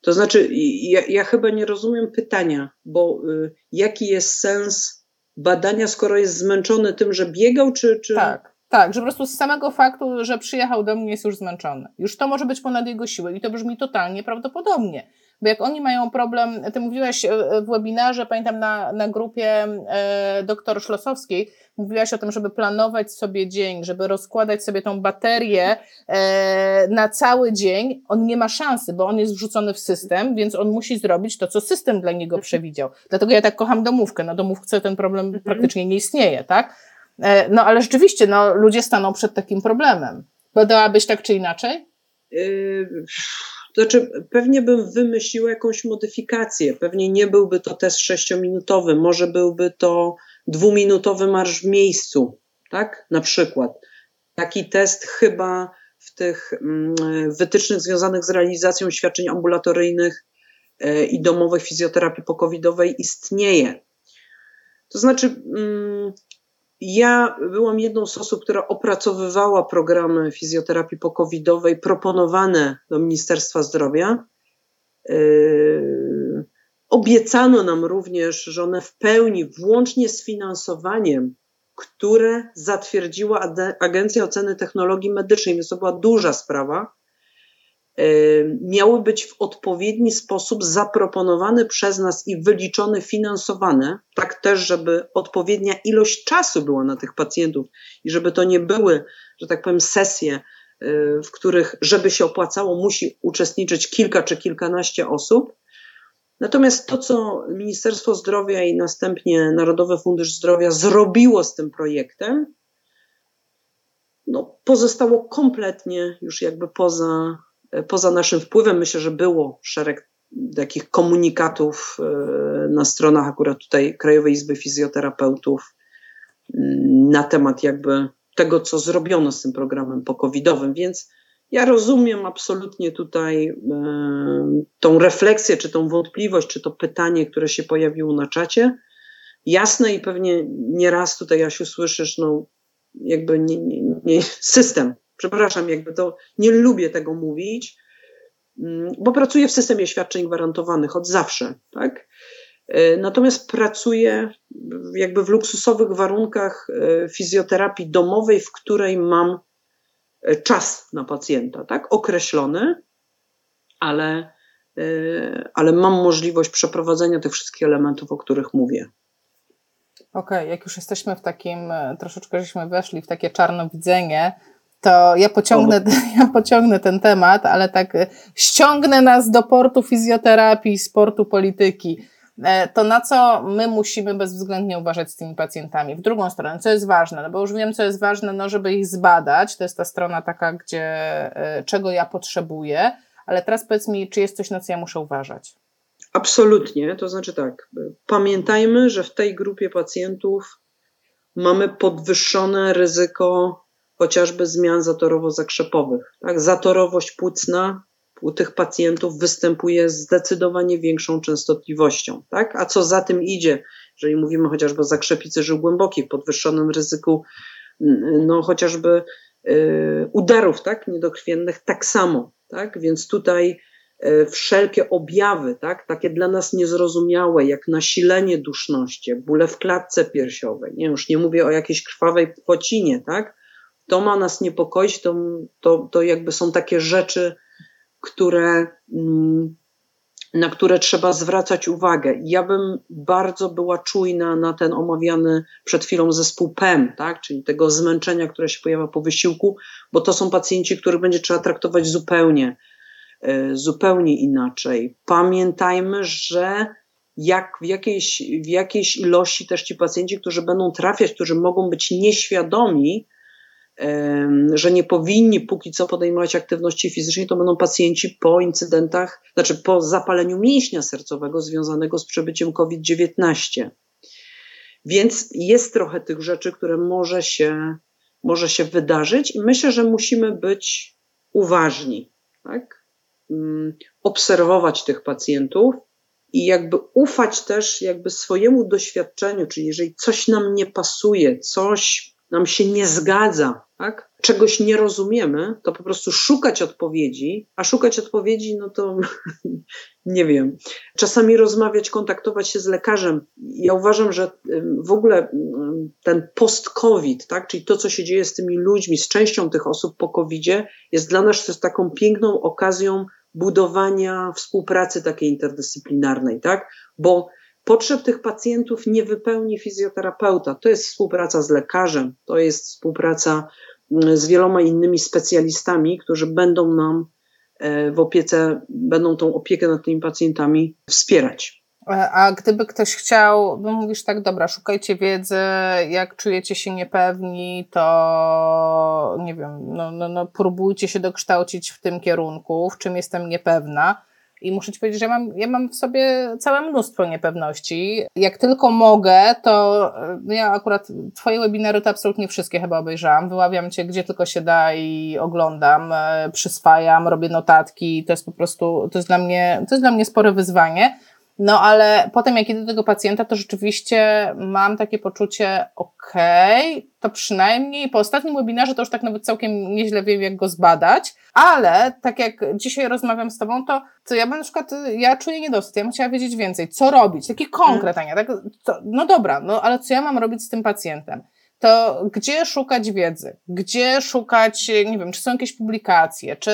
To znaczy, ja, ja chyba nie rozumiem pytania, bo y, jaki jest sens badania, skoro jest zmęczony tym, że biegał, czy. czy... Tak. Tak, że po prostu z samego faktu, że przyjechał do mnie jest już zmęczony. Już to może być ponad jego siłę i to brzmi totalnie prawdopodobnie. Bo jak oni mają problem, ty mówiłaś e, w webinarze, pamiętam na, na grupie e, doktor Szlosowskiej, mówiłaś o tym, żeby planować sobie dzień, żeby rozkładać sobie tą baterię e, na cały dzień. On nie ma szansy, bo on jest wrzucony w system, więc on musi zrobić to, co system dla niego przewidział. Dlatego ja tak kocham domówkę. Na domówce ten problem mhm. praktycznie nie istnieje, tak? E, no ale rzeczywiście, no, ludzie staną przed takim problemem. Podałabyś tak czy inaczej? Yy To znaczy, pewnie bym wymyśliła jakąś modyfikację. Pewnie nie byłby to test sześciominutowy, może byłby to dwuminutowy marsz w miejscu, tak? Na przykład. Taki test chyba w tych mm, wytycznych związanych z realizacją świadczeń ambulatoryjnych e, i domowej fizjoterapii pokowidowej istnieje. To znaczy, mm, ja byłam jedną z osób, która opracowywała programy fizjoterapii pokowidowej proponowane do Ministerstwa Zdrowia. Obiecano nam również, że one w pełni, włącznie z finansowaniem, które zatwierdziła Agencja Oceny Technologii Medycznej, więc to była duża sprawa, miały być w odpowiedni sposób zaproponowane przez nas i wyliczone, finansowane, tak też, żeby odpowiednia ilość czasu była na tych pacjentów i żeby to nie były, że tak powiem, sesje, y, w których, żeby się opłacało, musi uczestniczyć kilka czy kilkanaście osób. Natomiast to, co Ministerstwo Zdrowia i następnie Narodowy Fundusz Zdrowia zrobiło z tym projektem, no, pozostało kompletnie już jakby poza, poza naszym wpływem. Myślę, że było szereg takich komunikatów e, na stronach akurat tutaj Krajowej Izby Fizjoterapeutów mm, na temat jakby tego, co zrobiono z tym programem pokowidowym, więc ja rozumiem absolutnie tutaj e, tą refleksję, czy tą wątpliwość, czy to pytanie, które się pojawiło na czacie. Jasne i pewnie nieraz tutaj, Jasiu, słyszysz, no jakby nie, nie, nie, system, przepraszam, jakby to nie lubię tego mówić, mm, bo pracuję w systemie świadczeń gwarantowanych od zawsze, tak? E, natomiast pracuję jakby w luksusowych warunkach e, fizjoterapii domowej, w której mam czas na pacjenta, tak? Określony, ale, ale mam możliwość przeprowadzenia tych wszystkich elementów, o których mówię. Okej, okay, jak już jesteśmy w takim, troszeczkę żeśmy weszli w takie czarnowidzenie, to ja pociągnę, ja pociągnę ten temat, ale tak e, ściągnę nas do portu fizjoterapii, sportu polityki. E, to na co my musimy bezwzględnie uważać z tymi pacjentami? W drugą stronę, co jest ważne, no bo już wiem, co jest ważne, no żeby ich zbadać, to jest ta strona taka, gdzie, e, czego ja potrzebuję, ale teraz powiedz mi, czy jest coś, na co ja muszę uważać? Absolutnie, to znaczy tak, pamiętajmy, że w tej grupie pacjentów mamy podwyższone ryzyko chociażby zmian zatorowo-zakrzepowych. Tak? Zatorowość płucna u tych pacjentów występuje zdecydowanie większą częstotliwością. Tak? A co za tym idzie, jeżeli mówimy chociażby o zakrzepicy żył głębokich, podwyższonym ryzyku no, chociażby y, udarów tak? niedokrwiennych, tak samo. Tak? Więc tutaj y, wszelkie objawy, tak? takie dla nas niezrozumiałe, jak nasilenie duszności, bóle w klatce piersiowej, nie, już nie mówię o jakiejś krwawej płocinie, tak? to ma nas niepokoić, to, to, to jakby są takie rzeczy, które, mm, na które trzeba zwracać uwagę. Ja bym bardzo była czujna na ten omawiany przed chwilą zespół PEM, tak? czyli tego zmęczenia, które się pojawia po wysiłku, bo to są pacjenci, których będzie trzeba traktować zupełnie, e, zupełnie inaczej. Pamiętajmy, że jak w jakiejś, w jakiejś ilości też ci pacjenci, którzy będą trafiać, którzy mogą być nieświadomi, że nie powinni póki co podejmować aktywności fizycznej, to będą pacjenci po incydentach, znaczy po zapaleniu mięśnia sercowego związanego z przebyciem COVID-19. Więc jest trochę tych rzeczy, które może się, może się wydarzyć i myślę, że musimy być uważni, tak? Mm, obserwować tych pacjentów i jakby ufać też jakby swojemu doświadczeniu, czyli jeżeli coś nam nie pasuje, coś nam się nie zgadza, tak? czegoś nie rozumiemy, to po prostu szukać odpowiedzi, a szukać odpowiedzi, no to nie wiem. Czasami rozmawiać, kontaktować się z lekarzem. Ja uważam, że w ogóle ten post-COVID, tak? czyli to, co się dzieje z tymi ludźmi, z częścią tych osób po COVID-zie, jest dla nas taką piękną okazją budowania współpracy takiej interdyscyplinarnej, tak? Bo Potrzeb tych pacjentów nie wypełni fizjoterapeuta. To jest współpraca z lekarzem, to jest współpraca mm, z wieloma innymi specjalistami, którzy będą nam e, w opiece, będą tą opiekę nad tymi pacjentami wspierać. A gdyby ktoś chciał, bo mówisz tak, dobra, szukajcie wiedzy, jak czujecie się niepewni, to nie wiem, no, no, no próbujcie się dokształcić w tym kierunku, w czym jestem niepewna. I muszę Ci powiedzieć, że ja mam, ja mam w sobie całe mnóstwo niepewności. Jak tylko mogę, to no ja akurat Twoje webinary to absolutnie wszystkie chyba obejrzałam. Wyławiam Cię gdzie tylko się da i oglądam, e, przyswajam, robię notatki. To jest po prostu, to jest dla mnie, to jest dla mnie spore wyzwanie. No ale potem jak idę do tego pacjenta, to rzeczywiście mam takie poczucie, okej, okay, to przynajmniej po ostatnim webinarze to już tak nawet całkiem nieźle wiem, jak go zbadać, ale tak jak dzisiaj rozmawiam z Tobą, to, to ja bym na przykład, ja czuję niedosyt, ja bym chciała wiedzieć więcej, co robić, taki konkret, Ania, tak, to, no dobra, no ale co ja mam robić z tym pacjentem? To gdzie szukać wiedzy? Gdzie szukać, nie wiem, czy są jakieś publikacje, czy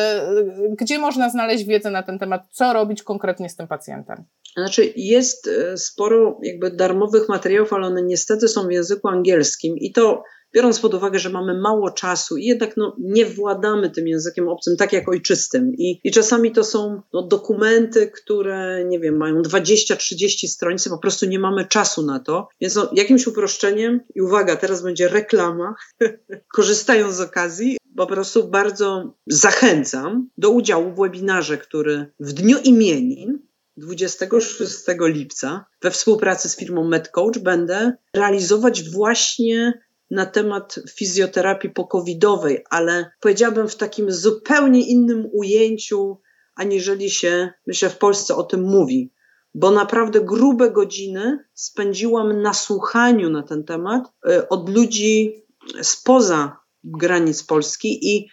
gdzie można znaleźć wiedzę na ten temat, co robić konkretnie z tym pacjentem? Znaczy, jest e, sporo jakby darmowych materiałów, ale one niestety są w języku angielskim i to biorąc pod uwagę, że mamy mało czasu i jednak no, nie władamy tym językiem obcym tak jak ojczystym. I, i czasami to są no, dokumenty, które, nie wiem, mają 20-30 stronicy, po prostu nie mamy czasu na to. Więc no, jakimś uproszczeniem, i uwaga, teraz będzie reklama, korzystając z okazji, po prostu bardzo zachęcam do udziału w webinarze, który w dniu imienin 26 lipca we współpracy z firmą MedCoach będę realizować właśnie na temat fizjoterapii pokowidowej, ale powiedziałabym w takim zupełnie innym ujęciu, aniżeli się, myślę, w Polsce o tym mówi. Bo naprawdę grube godziny spędziłam na słuchaniu na ten temat y, od ludzi spoza granic Polski i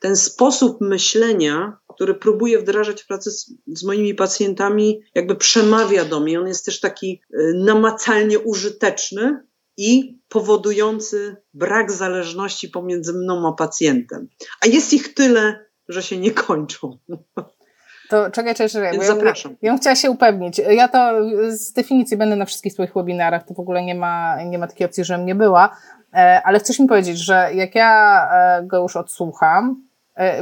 ten sposób myślenia, który próbuję wdrażać w pracy z, z, moimi pacjentami, jakby przemawia do mnie. On jest też taki y, namacalnie użyteczny i powodujący brak zależności pomiędzy mną a pacjentem. A jest ich tyle, że się nie kończą. To czekaj, czekaj, czekaj. Więc zapraszam. Ja, ja bym chciała się upewnić. Ja to z definicji będę na wszystkich swoich webinarach, to w ogóle nie ma, nie ma takiej opcji, żebym nie była. E, ale chcesz mi powiedzieć, że jak ja e, go już odsłucham,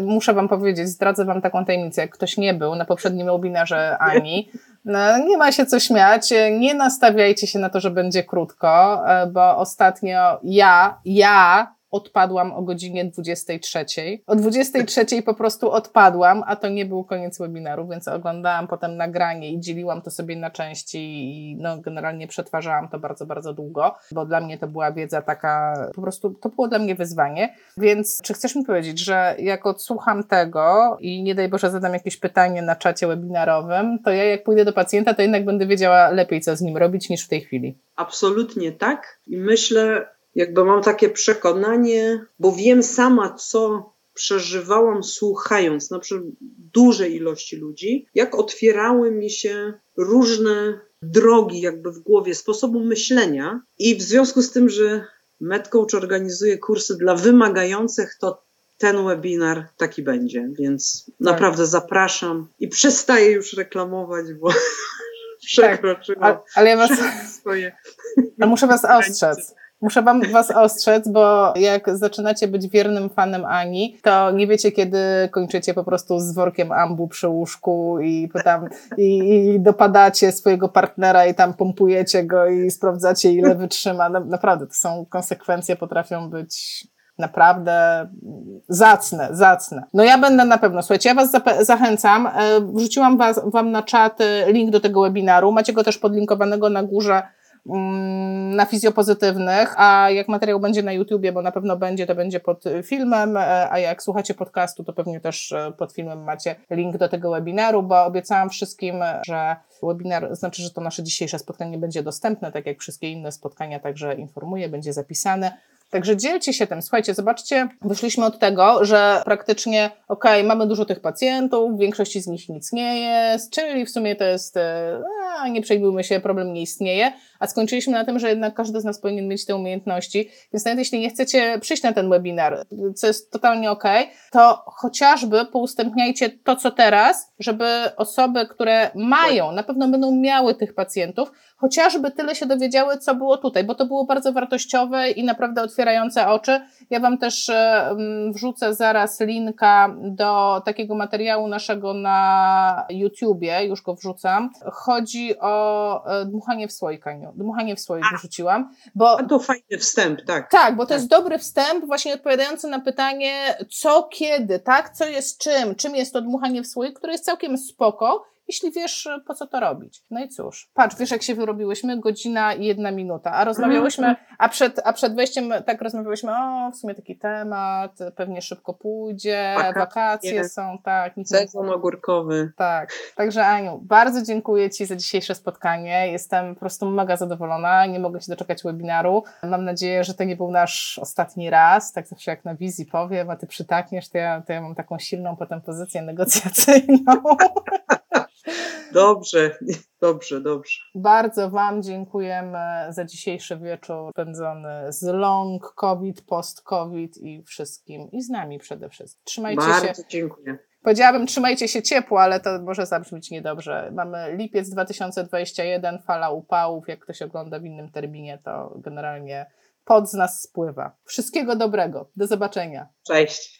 muszę Wam powiedzieć, zdradzę Wam taką tajemnicę, jak ktoś nie był na poprzednim webinarze Ani, no, nie ma się co śmiać, nie nastawiajcie się na to, że będzie krótko, bo ostatnio ja, ja odpadłam o godzinie 23. O 23 po prostu odpadłam, a to nie był koniec webinaru, więc oglądałam potem nagranie i dzieliłam to sobie na części i no, generalnie przetwarzałam to bardzo, bardzo długo, bo dla mnie to była wiedza taka, po prostu to było dla mnie wyzwanie. Więc czy chcesz mi powiedzieć, że jak odsłucham tego i nie daj Boże zadam jakieś pytanie na czacie webinarowym, to ja jak pójdę do pacjenta, to jednak będę wiedziała lepiej, co z nim robić niż w tej chwili. Absolutnie tak. I myślę, jakby mam takie przekonanie, bo wiem sama, co przeżywałam słuchając na przykład dużej ilości ludzi, jak otwierały mi się różne drogi jakby w głowie, sposobu myślenia i w związku z tym, że MedCoach organizuje kursy dla wymagających, to ten webinar taki będzie, więc tak. naprawdę zapraszam i przestaję już reklamować, bo tak, przekroczyłam ale, ale ja was, swoje. Ale muszę was ostrzec. Muszę wam was ostrzec, bo jak zaczynacie być wiernym fanem Ani, to nie wiecie, kiedy kończycie po prostu z workiem ambu przy łóżku i, tam, i, i dopadacie swojego partnera i tam pompujecie go i sprawdzacie, ile wytrzyma. Naprawdę, to są konsekwencje, potrafią być naprawdę zacne, zacne. No ja będę na pewno, słuchajcie, ja Was zachęcam, e, wrzuciłam was, Wam na czat link do tego webinaru, macie go też podlinkowanego na górze na fizjopozytywnych, a jak materiał będzie na YouTubie, bo na pewno będzie, to będzie pod filmem, e, a jak słuchacie podcastu, to pewnie też e, pod filmem macie link do tego webinaru, bo obiecałam wszystkim, że webinar, znaczy, że to nasze dzisiejsze spotkanie będzie dostępne, tak jak wszystkie inne spotkania, także informuję, będzie zapisane. Także dzielcie się tym. Słuchajcie, zobaczcie, wyszliśmy od tego, że praktycznie, okej, okay, mamy dużo tych pacjentów, w większości z nich nic nie jest, czyli w sumie to jest, e, a, nie przejmujmy się, problem nie istnieje, a skończyliśmy na tym, że jednak każdy z nas powinien mieć te umiejętności, więc nawet jeśli nie chcecie przyjść na ten webinar, co jest totalnie okay, to chociażby poustępniajcie to, co teraz, żeby osoby, które mają, na pewno będą miały tych pacjentów, chociażby tyle się dowiedziały, co było tutaj, bo to było bardzo wartościowe i naprawdę otwierające oczy. Ja Wam też e, wrzucę zaraz linka do takiego materiału naszego na YouTubie, już go wrzucam. Chodzi o e, dmuchanie w Dmuchanie w słoik wrzuciłam. Bo, A to fajny wstęp, tak. Tak, bo to tak. jest dobry wstęp, właśnie odpowiadający na pytanie, co, kiedy, tak? Co jest czym? Czym jest to dmuchanie w słoik, które jest całkiem spoko jeśli wiesz, po co to robić. No i cóż, patrz, wiesz, jak się wyrobiłyśmy? Godzina i jedna minuta, a rozmawiałyśmy, mhm. a przed, a przed wejściem tak rozmawiałyśmy, o, w sumie taki temat, pewnie szybko pójdzie, wakacje, wakacje są, tak. Sezon ogórkowy. Tak, także Aniu, bardzo dziękuję Ci za dzisiejsze spotkanie, jestem po prostu mega zadowolona, nie mogę się doczekać webinaru, mam nadzieję, że to nie był nasz ostatni raz, tak zawsze jak na wizji powiem, a Ty przytakniesz, to ja, to ja mam taką silną potem pozycję negocjacyjną. Dobrze, dobrze, dobrze. Bardzo Wam dziękujemy za dzisiejszy wieczór spędzony z long COVID, post COVID i wszystkim i z nami przede wszystkim. Trzymajcie Bardzo się. Bardzo dziękuję. Powiedziałabym, trzymajcie się ciepło, ale to może zabrzmieć niedobrze. Mamy lipiec 2021, fala upałów. Jak ktoś ogląda w innym terminie, to generalnie pod z nas spływa. Wszystkiego dobrego. Do zobaczenia. Cześć.